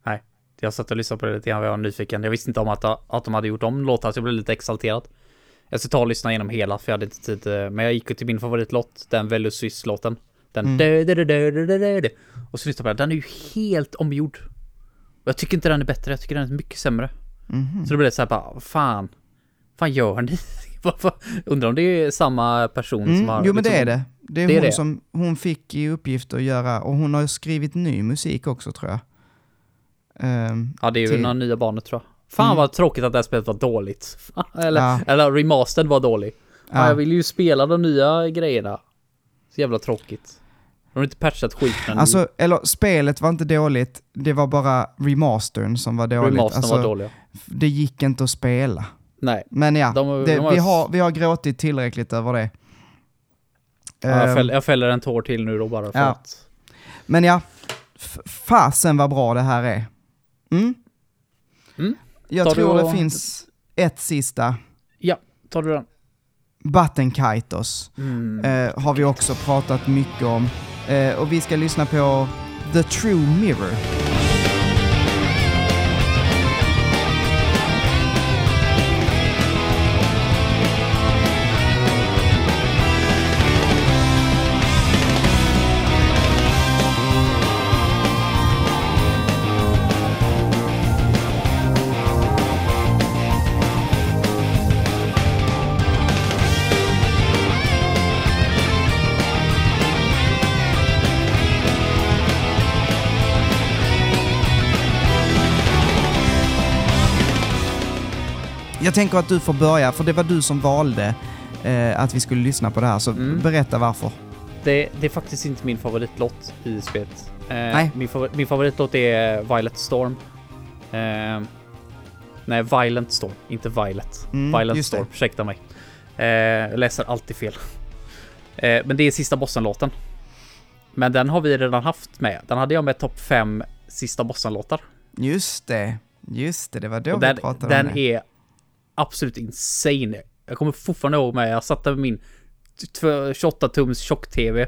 Nej. Jag satt och lyssnade på det lite grann, jag var nyfiken. Jag visste inte om att, att de hade gjort om låtar, så jag blev lite exalterad. Jag ska ta och lyssna igenom hela, för jag hade inte tid. eh, Men jag gick till min favoritlåt, den Velusis-låten. Den Mm. dö, dö, dö, dö, dö, dö, dö, dö. Och så lyssnade jag på den. Den är ju helt omgjord. Och jag tycker inte den är bättre, jag tycker den är mycket sämre. Mhm. Så det blev så här bara, fan. Vad gör ni? Undrar om det är samma person som Mm, har... jo men det liksom- är det. Det är, Det är hon det. som hon fick i uppgift att göra, och hon har ju skrivit ny musik också tror jag. Ehm, Ja, det är ju till- några nya banor tror jag. Fan Mm. vad tråkigt att det här spelet var dåligt. eller, Ja. eller remastered var dålig. Ja. ja. jag vill ju spela de nya grejerna. Så jävla tråkigt. De har inte patchat skiten. Alltså, eller spelet var inte dåligt, det var bara remastern som var dåligt. remastern Alltså, var dåliga. det gick inte att spela. Nej. Men ja, De- det, de har- vi, har, vi har gråtit tillräckligt över det. Ja, jag, Ehm, fäller, jag fäller en tår till nu då bara för Ja. att... Men ja, fasen vad bra det här är. Mm? Mm. Jag Tar tror det och- finns ett sista. Ja, tar du den? Battenkaitos Mm. eh, har vi också pratat mycket om. Eh, och vi ska lyssna på The True Mirror. Jag tänker att du får börja, för det var du som valde eh, att vi skulle lyssna på det här, så Mm. berätta varför. Det, det är faktiskt inte min favoritlåt i spelet. Eh, Nej. Min, favor- min favoritlåt är Violet Storm. Eh, nej, Violent Storm, inte Violet. Mm, Violent det. Storm, ursäkta mig. Eh, jag läser alltid fel. Eh, men det är sista bossen-låten. Men den har vi redan haft med. Den hade jag med topp 5 sista bossen-låtar. Just det, just det, det var då Och vi den, pratade den om det. är absolut insane. Jag kommer fortfarande ihåg mig, jag satt där med min 28-tums tjock-tv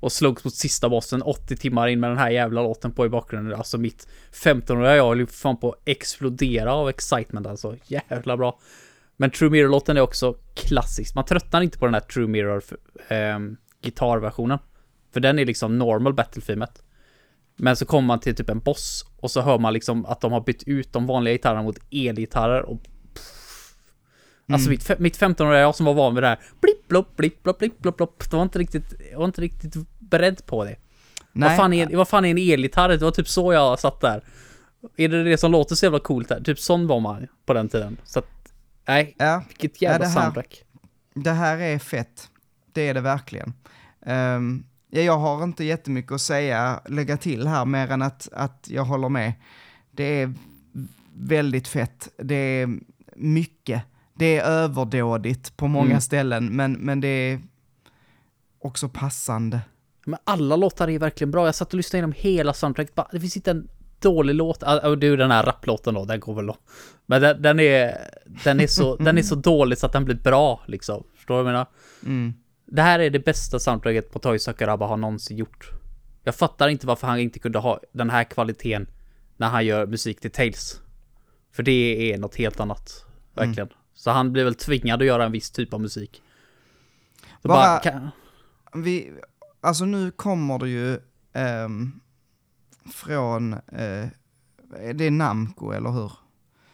och slogs mot sista bossen 80 timmar in med den här jävla låten på i bakgrunden. Alltså mitt 15-åriga jag höll ju fan på att explodera av excitement alltså. Jävla bra. Men True Mirror-låten är också klassisk. Man tröttnar inte på den här True Mirror eh, gitarrversionen. För den är liksom normal Battlefeamet. Men så kommer man till typ en boss och så hör man liksom att de har bytt ut de vanliga gitarrerna mot elgitarrer och Alltså mitt, fe- mitt 15-åriga jag som var van vid det här blipp blopp blipp blopp blipp blopp blopp Det var inte riktigt, jag var inte riktigt beredd på det. Vad fan, är, vad fan är en elgitarr? Det var typ så jag satt där. Är det det som låter så jävla coolt här? Typ sån var man på den tiden. Så att, nej, Ja, vilket jävla det här- soundtrack. det här är fett. Det är det verkligen. Ehm, ja, jag har inte jättemycket att säga, lägga till här, mer än att, att jag håller med. Det är väldigt fett. Det är mycket. Det är överdådigt på många Mm. ställen, men, men det är också passande. Men alla låtar är verkligen bra. Jag satt och lyssnade igenom hela soundtracket. Det finns inte en dålig låt. Ah, ah, är ju den här rapplåten då, den går väl då. Men den, den är, den är så, den är så dålig så att den blir bra liksom. Förstår du vad jag menar? Mm. Det här är det bästa soundtracket på Toy Sakuraba har någonsin gjort. Jag fattar inte varför han inte kunde ha den här kvaliteten när han gör musik till Tales. För det är något helt annat. Verkligen. Så han blir väl tvingad att göra en viss typ av musik. Så Bara- bara, kan, Vi, alltså nu kommer det ju ehm, från, eh, det är Namco, eller hur?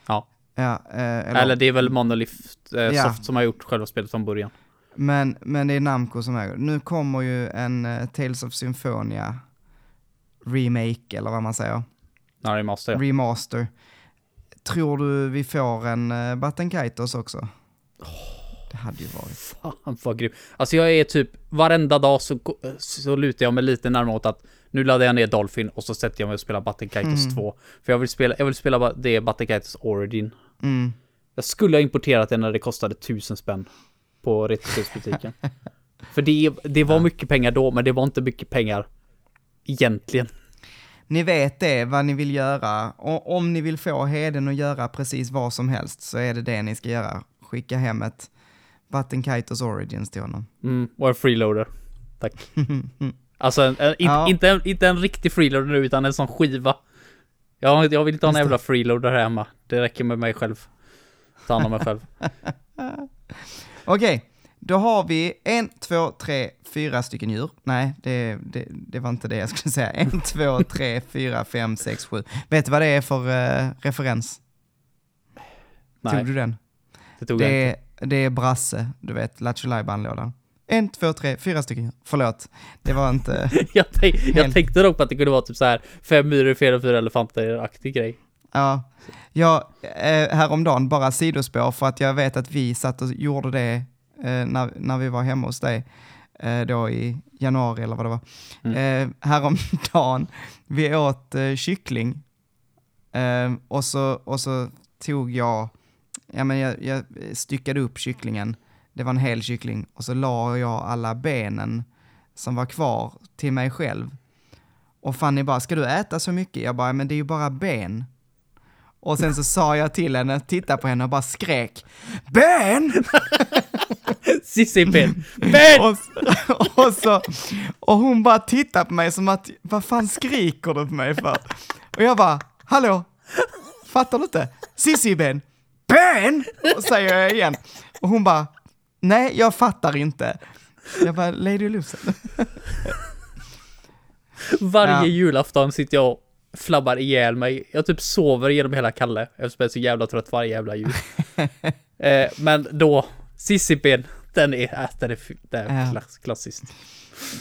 ja. Ja, eh, eller, Eller det är väl Monolith eh, Ja. Soft som har gjort själva spelet från början. Men, men det är Namco som äger. Nu kommer ju en eh, Tales of Symphonia remake, eller vad man säger. Ja, det är Master. ja. Remaster. Tror du vi får en uh, Button Kaitos också? Det hade ju varit. Fan vad grym. Alltså jag är typ, varenda dag så, så lutar jag mig lite närmare åt att nu laddar jag ner Dolphin och så sätter jag mig och spelar Button Kaitos Mm. 2. För jag vill spela, jag vill spela det Button Kaitos Origin. Mm. Jag skulle ha importerat det när det kostade tusen spänn på retrospelsbutiken. För det, det var mycket pengar då, men det var inte mycket pengar egentligen. Ni vet det, vad ni vill göra. Och om ni vill få Heden att göra precis vad som helst så är det det ni ska göra. Skicka hem ett Button Kaitos Origins till honom. Mm, och en freeloader. Tack. Alltså, en, en, in, Ja. inte, en, inte en riktig freeloader nu, utan en sån skiva. Jag, jag vill inte ha en jävla freeloader här hemma. Det räcker med mig själv. Ta hand om mig själv. Okej, då har vi en, två, tre, fyra stycken djur. Nej, det, det, det var inte det jag skulle säga. En, två, tre, fyra, fem, sex, sju. Vet du vad det är för eh, referens? Tog Nej, du den? det tog jag Det inte. är, det är Brasse, du vet, Lattjo lådan En, två, tre, fyra stycken. Förlåt, det var inte... Jag, tänk, jag Helt- tänkte dock på att det kunde vara typ så här fem myror, fyra, fyra elefanter-aktig grej. Ja, jag, eh, häromdagen, bara sidospår, för att jag vet att vi satt och gjorde det när, när vi var hemma hos dig, eh, då i januari eller vad det var. Eh, häromdagen, vi åt eh, kyckling, eh, och, så, och så tog jag, ja men jag, jag styckade upp kycklingen, det var en hel kyckling, och så la jag alla benen som var kvar till mig själv. Och Fanny bara, ska du äta så mycket? Jag bara, men det är ju bara ben. Och sen så sa jag till henne, titta på henne och bara skrek, ben! Cissi Ben! Ben! Och, och, så, och hon bara tittade på mig som att, vad fan skriker du på mig för? Och jag bara, hallå? Fattar du inte? Sissi Ben! Ben! Och säger jag igen. Och hon bara, nej jag fattar inte. Jag bara, Lady Lucen. Varje Ja. julafton sitter jag och flabbar ihjäl mig. Jag typ sover genom hela Kalle eftersom jag är så jävla trött varje jävla jul. eh, men då, Cissi Ben, den är, äh, den är, den är Ja. klass, klassiskt.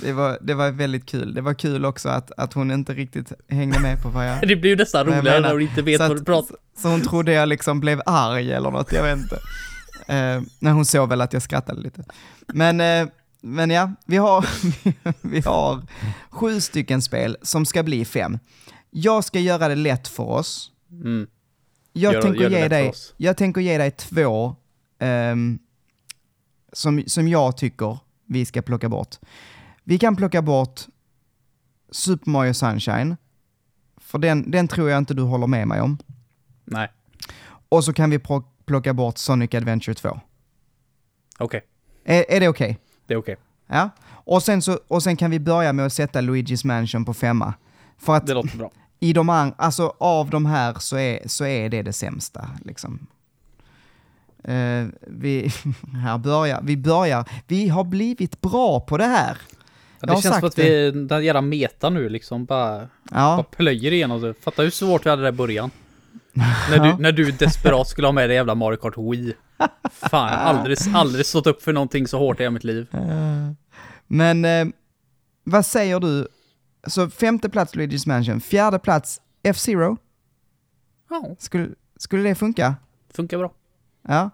Det var, det var väldigt kul. Det var kul också att, att hon inte riktigt hängde med på vad jag... Det blir ju nästan roligare när hon inte vet så, vad du pratar så hon trodde jag liksom blev arg eller något, jag vet inte. Eh, nej, hon såg väl att jag skrattade lite. Men, eh, men ja, vi har, vi har sju stycken spel som ska bli fem. Jag ska göra det lätt för oss. mm. Jag, Gör- tänker, gör ge dig, jag tänker ge dig två ehm, som, som jag tycker vi ska plocka bort. Vi kan plocka bort Super Mario Sunshine, för den, den tror jag inte du håller med mig om. Nej, Och så kan vi plocka bort Sonic Adventure 2. okej. Är, är det okej? Det är okej. Ja. Och sen, så, och sen kan vi börja med att sätta Luigi's Mansion på femma. För att Det låter bra. i de an- alltså av de här så är, så är det det sämsta. Liksom. Eh, vi, här börjar, vi börjar, vi har blivit bra på det här. Ja, det känns som att vi, den jävla meta nu liksom bara, bara Ja, plöjer igenom det. Fatta hur svårt vi hade det i början. när, du, när du desperat skulle ha med dig jävla Mario Kart Wii. Fan, jag har aldrig, aldrig stått upp för någonting så hårt i mitt liv. men eh, vad säger du? Så femte plats Luigi's Mansion, fjärde plats F-Zero. Ja, Skulle, skulle det funka? funkar bra. Ja.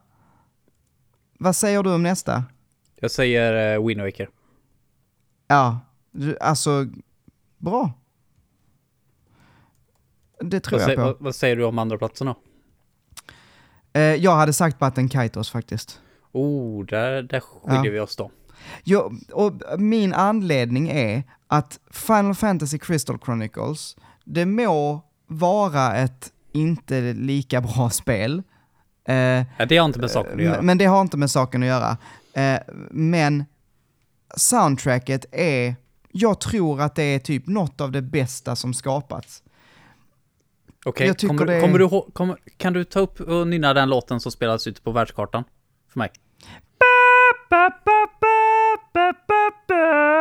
Vad säger du om nästa? Jag säger uh, Wind Waker. Ja, du- alltså, bra. Det tror Vad, jag på. vad, vad säger du om andra platsen då? Eh, jag hade sagt Batten Kaitos faktiskt. Oh, där, där skiljer Ja. vi oss då. Jo, och min anledning är att Final Fantasy Crystal Chronicles, det må vara ett inte lika bra spel, eh, det har inte med saken att göra. men det har inte med saken att göra. Eh, men soundtracket är, jag tror att det är typ något av det bästa som skapats. Okej, tycker kommer, är- kommer du, kommer, kan du ta upp och nynna den låten som spelas ute på världskartan? För mig.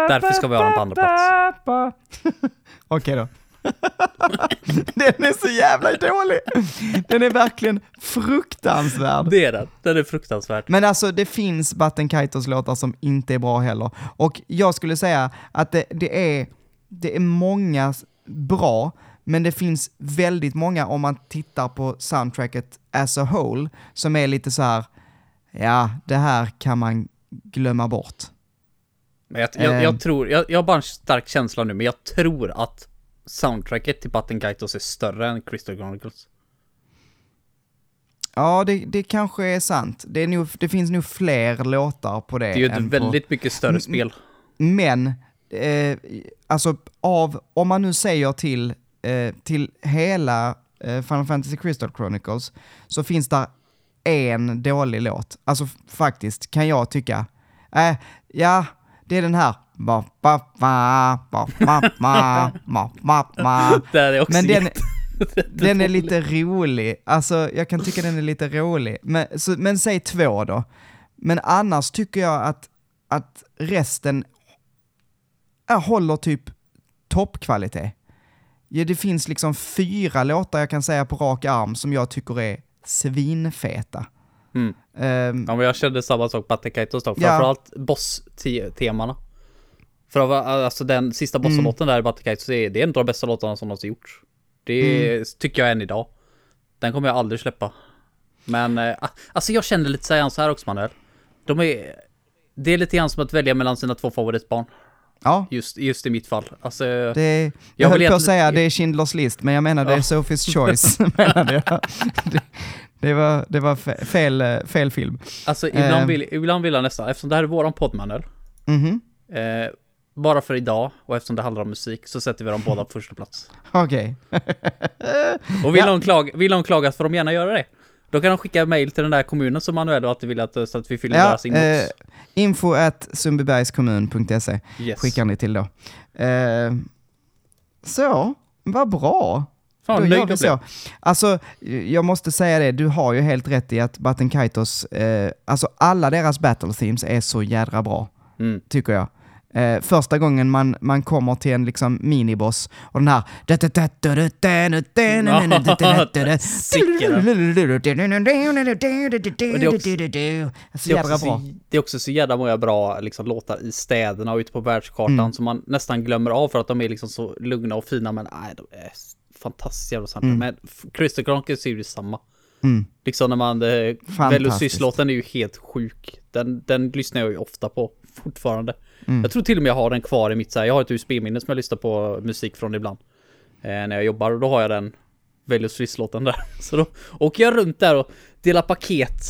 Därför ska vi ha den på andra plats. Okej då. Den är så jävla dålig. Den är verkligen fruktansvärd. Det är den. Den är fruktansvärd. Men alltså det finns Batten Kaitos låtar som inte är bra heller. Och jag skulle säga att det, det, är, det är många bra, men det finns väldigt många om man tittar på soundtracket as a whole, som är lite så här, ja, det här kan man glömma bort. Men jag, jag, Ehm. jag tror, jag, jag har bara en stark känsla nu, men jag tror att soundtracket till Batten Kaitos är större än Crystal Chronicles. Ja, det, det kanske är sant. Det, är nog, det finns nog fler låtar på det. Det är ju ett än på- väldigt mycket större spel. Men, eh, alltså av, om man nu säger till, eh, till hela eh, Final Fantasy Crystal Chronicles, så finns där en dålig låt. Alltså faktiskt, kan jag tycka. Eh, ja, det är den här. Där är också Men den, den är lite rolig, alltså jag kan tycka den är lite rolig. Men, så, men säg två då. Men annars tycker jag att, att resten jag håller typ toppkvalitet. Ja, det finns liksom fyra låtar jag kan säga på rak arm som jag tycker är svinfeta. Mm. Um, ja, men jag kände samma sak på Attikaitos då, framförallt ja. boss-temana. För att vara- alltså den sista bosslåten där i Batten Kaitos, det är, det är en av de bästa låtarna som någonsin gjorts. Det tycker jag än idag. Den kommer jag aldrig släppa. Men, eh, alltså jag känner lite så här, så här också Manuel. De är... Det är lite grann som att välja mellan sina två favoritbarn. ja, Just, just i mitt fall. Alltså, det jag, Jag höll på att säga det är Schindler's list, men jag menar det är. Sophie's choice. menade jag. det, det var, det var fe- fel, eh, fel film. alltså ibland, Ehm. vill, ibland vill jag nästan, eftersom det här är våran podd Manuel. Mhm, Eh, bara för idag, och eftersom det handlar om musik, så sätter vi dem båda på första plats. okej. Och vill, Ja. de klaga, vill de klaga så får de gärna göra det. Då kan de skicka mail till den där kommunen som Manuel alltid vill att, så att vi fyller Ja, deras inbox. eh, info at sundbybergskommun.se yes. skickar ni till då. Eh, så, vad bra. Fan Då gör vi så. Alltså, jag måste säga det, du har ju helt rätt i att Batten Kaitos, eh, alltså alla deras battle themes är så jädra bra, Mm. tycker jag. Eh, första gången man, man kommer till en liksom miniboss och den här... Så Det är, också bra. så, det är också så jävla många bra liksom, låtar i städerna och ute på världskartan Mm. som man nästan glömmer av för att de är liksom så lugna och fina men nej, de är fantastiskt jävla. Mm. Men Crystal Chronicles är ju samma. Mm. Liksom när man, eh. Velocys-låten är ju helt sjuk. Den, den lyssnar jag ju ofta på fortfarande. Mm. Jag tror till och med jag har den kvar i mitt så här, jag har ett USB-minne som jag lyssnar på musik från ibland. Eh, när jag jobbar och då har jag den Velocys-låten där. Så då åker jag runt där och delar paket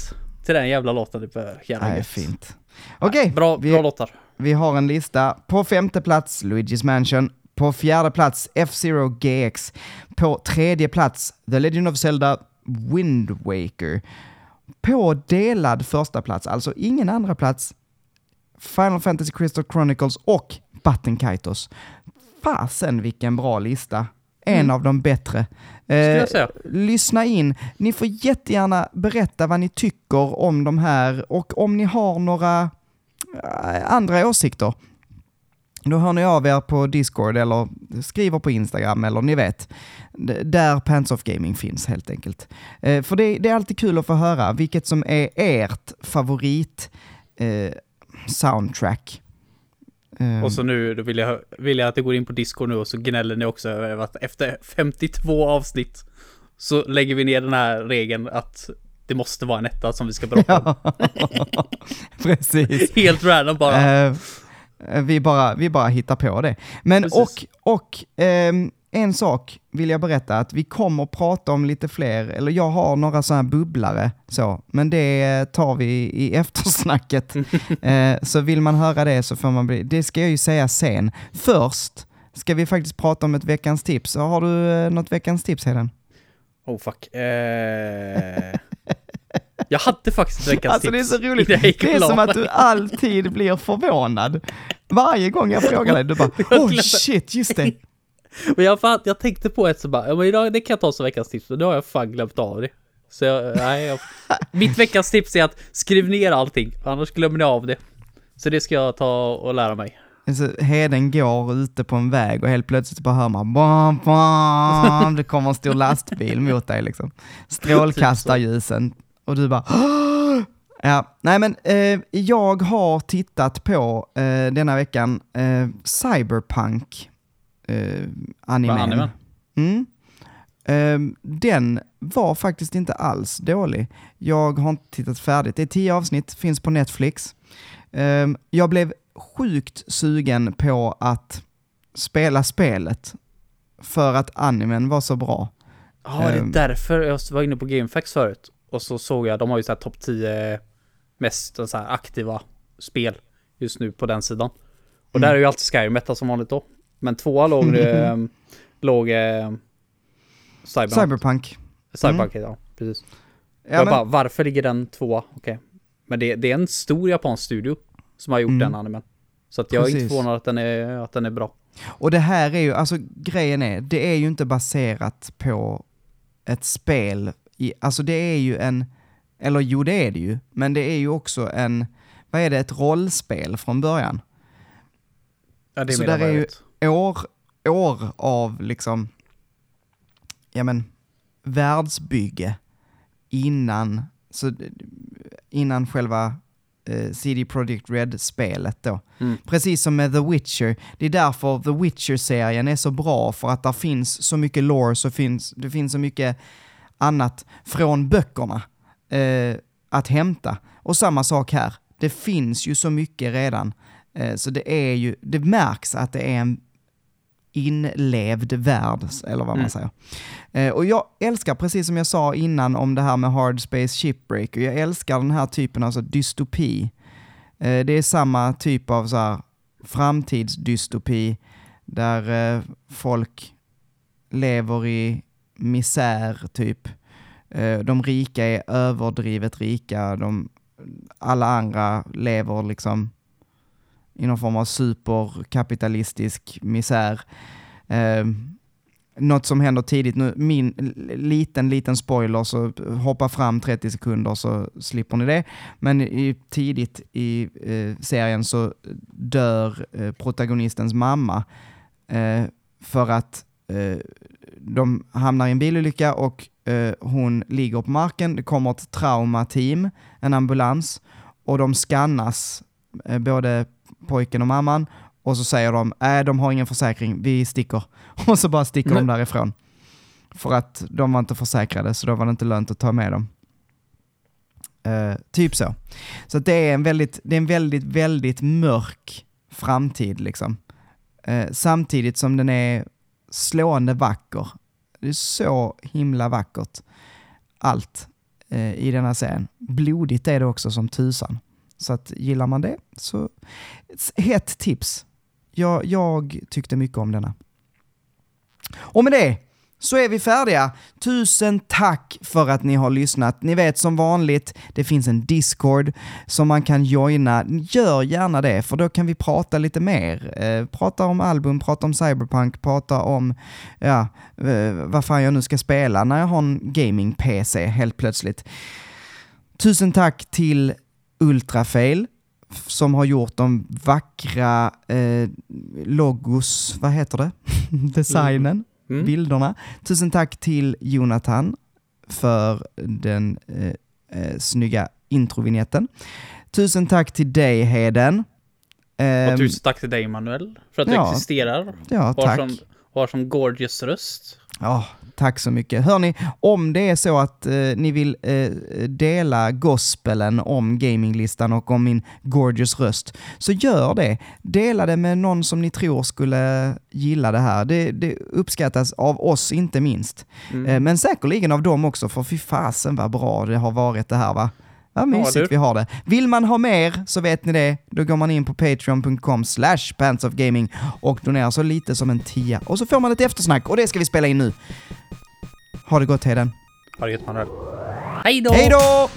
till den jävla låten. Det är jävla Nej, fint. Okej, Bra, vi, bra låtar. vi har en lista. På femte plats, Luigi's Mansion. På fjärde plats, F-Zero GX. På tredje plats, The Legend of Zelda Wind Waker. På delad första plats, alltså ingen andra plats, Final Fantasy Crystal Chronicles och Batten Kaitos. Fasen vilken bra lista. En Mm. av de bättre. Eh, lyssna in. Ni får jättegärna berätta vad ni tycker om de här och om ni har några eh, andra åsikter. Då hör ni av er på Discord eller skriver på Instagram eller ni vet. Där Pants of Gaming finns helt enkelt. Eh, för det, det är alltid kul att få höra vilket som är ert favorit eh, soundtrack. Eh, Och så nu då vill jag, vill jag att det går in på Discord nu och så gnäller ni också över att efter 52 avsnitt så lägger vi ner den här regeln att det måste vara en etta som vi ska prata om. Ja, precis. Helt random bara. Eh, vi, bara, vi bara hittar på det. Men Precis. och, och ehm, en sak vill jag berätta, att vi kommer att prata om lite fler, eller jag har några sådana här bubblare, så, men det tar vi i eftersnacket. eh, så vill man höra det så får man bli, det ska jag ju säga sen. Först ska vi faktiskt prata om ett veckans tips. Har du eh, något veckans tips Heden? Oh fuck. Eh... Jag hade faktiskt veckans Alltså det är tips så roligt. gick Det är som att du alltid blir förvånad. Varje gång jag frågar dig, du bara oh shit, just det. Men jag, fan, jag tänkte på ett så bara, ja men idag, det kan jag ta som veckans tips, men då har jag fan glömt av det. Så jag, nej, jag, mitt veckans tips är att skriv ner allting, annars glömmer ni av det. Så det ska jag ta och lära mig. Alltså, Heden går ute på en väg och helt plötsligt bara hör man bam, bam, det kommer en stor lastbil mot dig liksom. Strålkastarljusen och du bara "Åh!" Ja, nej men eh, jag har tittat på eh, denna veckan eh, Cyberpunk eh, animen. Mm. Ehm, den var faktiskt inte alls dålig. Jag har inte tittat färdigt. Det är tio avsnitt, finns på Netflix. Ehm, jag blev sjukt sugen på att spela spelet för att animen var så bra. Ja, det är Ehm. därför jag var inne på GameFAQs förut. Och så såg jag, de har ju så här topp 10 mest så här aktiva spel just nu på den sidan. Och Mm. där är ju alltid Skyrim etta som vanligt då. Men tvåa låg, eh, låg eh, Cyberpunk. Cyberpunk. Cyberpunk, ja. Precis. Ja, jag men, bara, varför ligger den tvåa? Okej. Men det, det är en stor japansk studio som har gjort Mm. den animen. Så att jag är inte Precis. förvånad att den är, att den är bra. och det här är ju, alltså grejen är, det är ju inte baserat på ett spel. I, alltså det är ju en, eller jo det är det ju, men det är ju också en, vad är det, ett rollspel från början. Ja, det Så är mer där är ju- år, år av liksom, ja men, världsbygge innan, så, innan själva eh, CD Projekt Red-spelet då. Mm. Precis som med The Witcher. Det är därför The Witcher-serien är så bra, för att det finns så mycket lore, så finns, det finns så mycket annat från böckerna eh, att hämta. Och samma sak här. Det finns ju så mycket redan. Eh, så det är ju, det märks att det är en inlevd värld, eller vad man Mm. säger. Eh, och jag älskar, precis som jag sa innan om det här med Hard Space Shipbreaker, jag älskar den här typen av så dystopi. Eh, det är samma typ av så här framtidsdystopi där eh, folk lever i misär typ. Eh, de rika är överdrivet rika, de, alla andra lever liksom i någon form av superkapitalistisk misär. Eh, något som händer tidigt nu, min liten, liten spoiler, så hoppa fram 30 sekunder så slipper ni det. Men i, tidigt i eh, serien så dör eh, protagonistens mamma eh, för att eh, de hamnar i en bilolycka och eh, hon ligger på marken. Det kommer ett traumateam, en ambulans, och de skannas, eh, både pojken och mamman, och så säger de, nej de har ingen försäkring, vi sticker. Och så bara sticker de Nej. därifrån. För att de var inte försäkrade, så då var det inte lönt att ta med dem. Eh, typ så. Så det är en väldigt, det är en väldigt, väldigt mörk framtid liksom. Eh, samtidigt som den är slående vacker. Det är så himla vackert. Allt eh, i denna serien. Blodigt är det också som tusan. Så att gillar man det så hett tips. Jag, jag tyckte mycket om denna. Och med det så är vi färdiga. Tusen tack för att ni har lyssnat. Ni vet som vanligt, det finns en Discord som man kan joina. Gör gärna det, för då kan vi prata lite mer. Eh, prata om album, prata om Cyberpunk, prata om, ja, eh, vad fan jag nu ska spela när jag har en gaming-PC helt plötsligt. Tusen tack till Ultrafail som har gjort de vackra eh, logos, vad heter det? Designen, Mm. bilderna. Tusen tack till Jonathan för den eh, eh, snygga introvinjetten. Tusen tack till dig Heden. Och Ehm, tusen tack till dig Manuel för att du ja. existerar. ja, Har tack. som, har som gorgeous röst. Ja, Tack så mycket. Hörni, om det är så att eh, ni vill eh, dela gospelen om gaminglistan och om min gorgeous röst, så gör det. Dela det med någon som ni tror skulle gilla det här. Det, det uppskattas av oss inte minst. Mm. Eh, men säkerligen av dem också, för fy fasen vad bra det har varit det här va? Vad mysigt vi har det. Vill man ha mer så vet ni det. Då går man in på patreon.com slash pantsofgaming och donerar så lite som en tia. Och så får man ett eftersnack och det ska vi spela in nu. Ha det gott Heden. Ha det gött Manuel. Hej då! Hej då!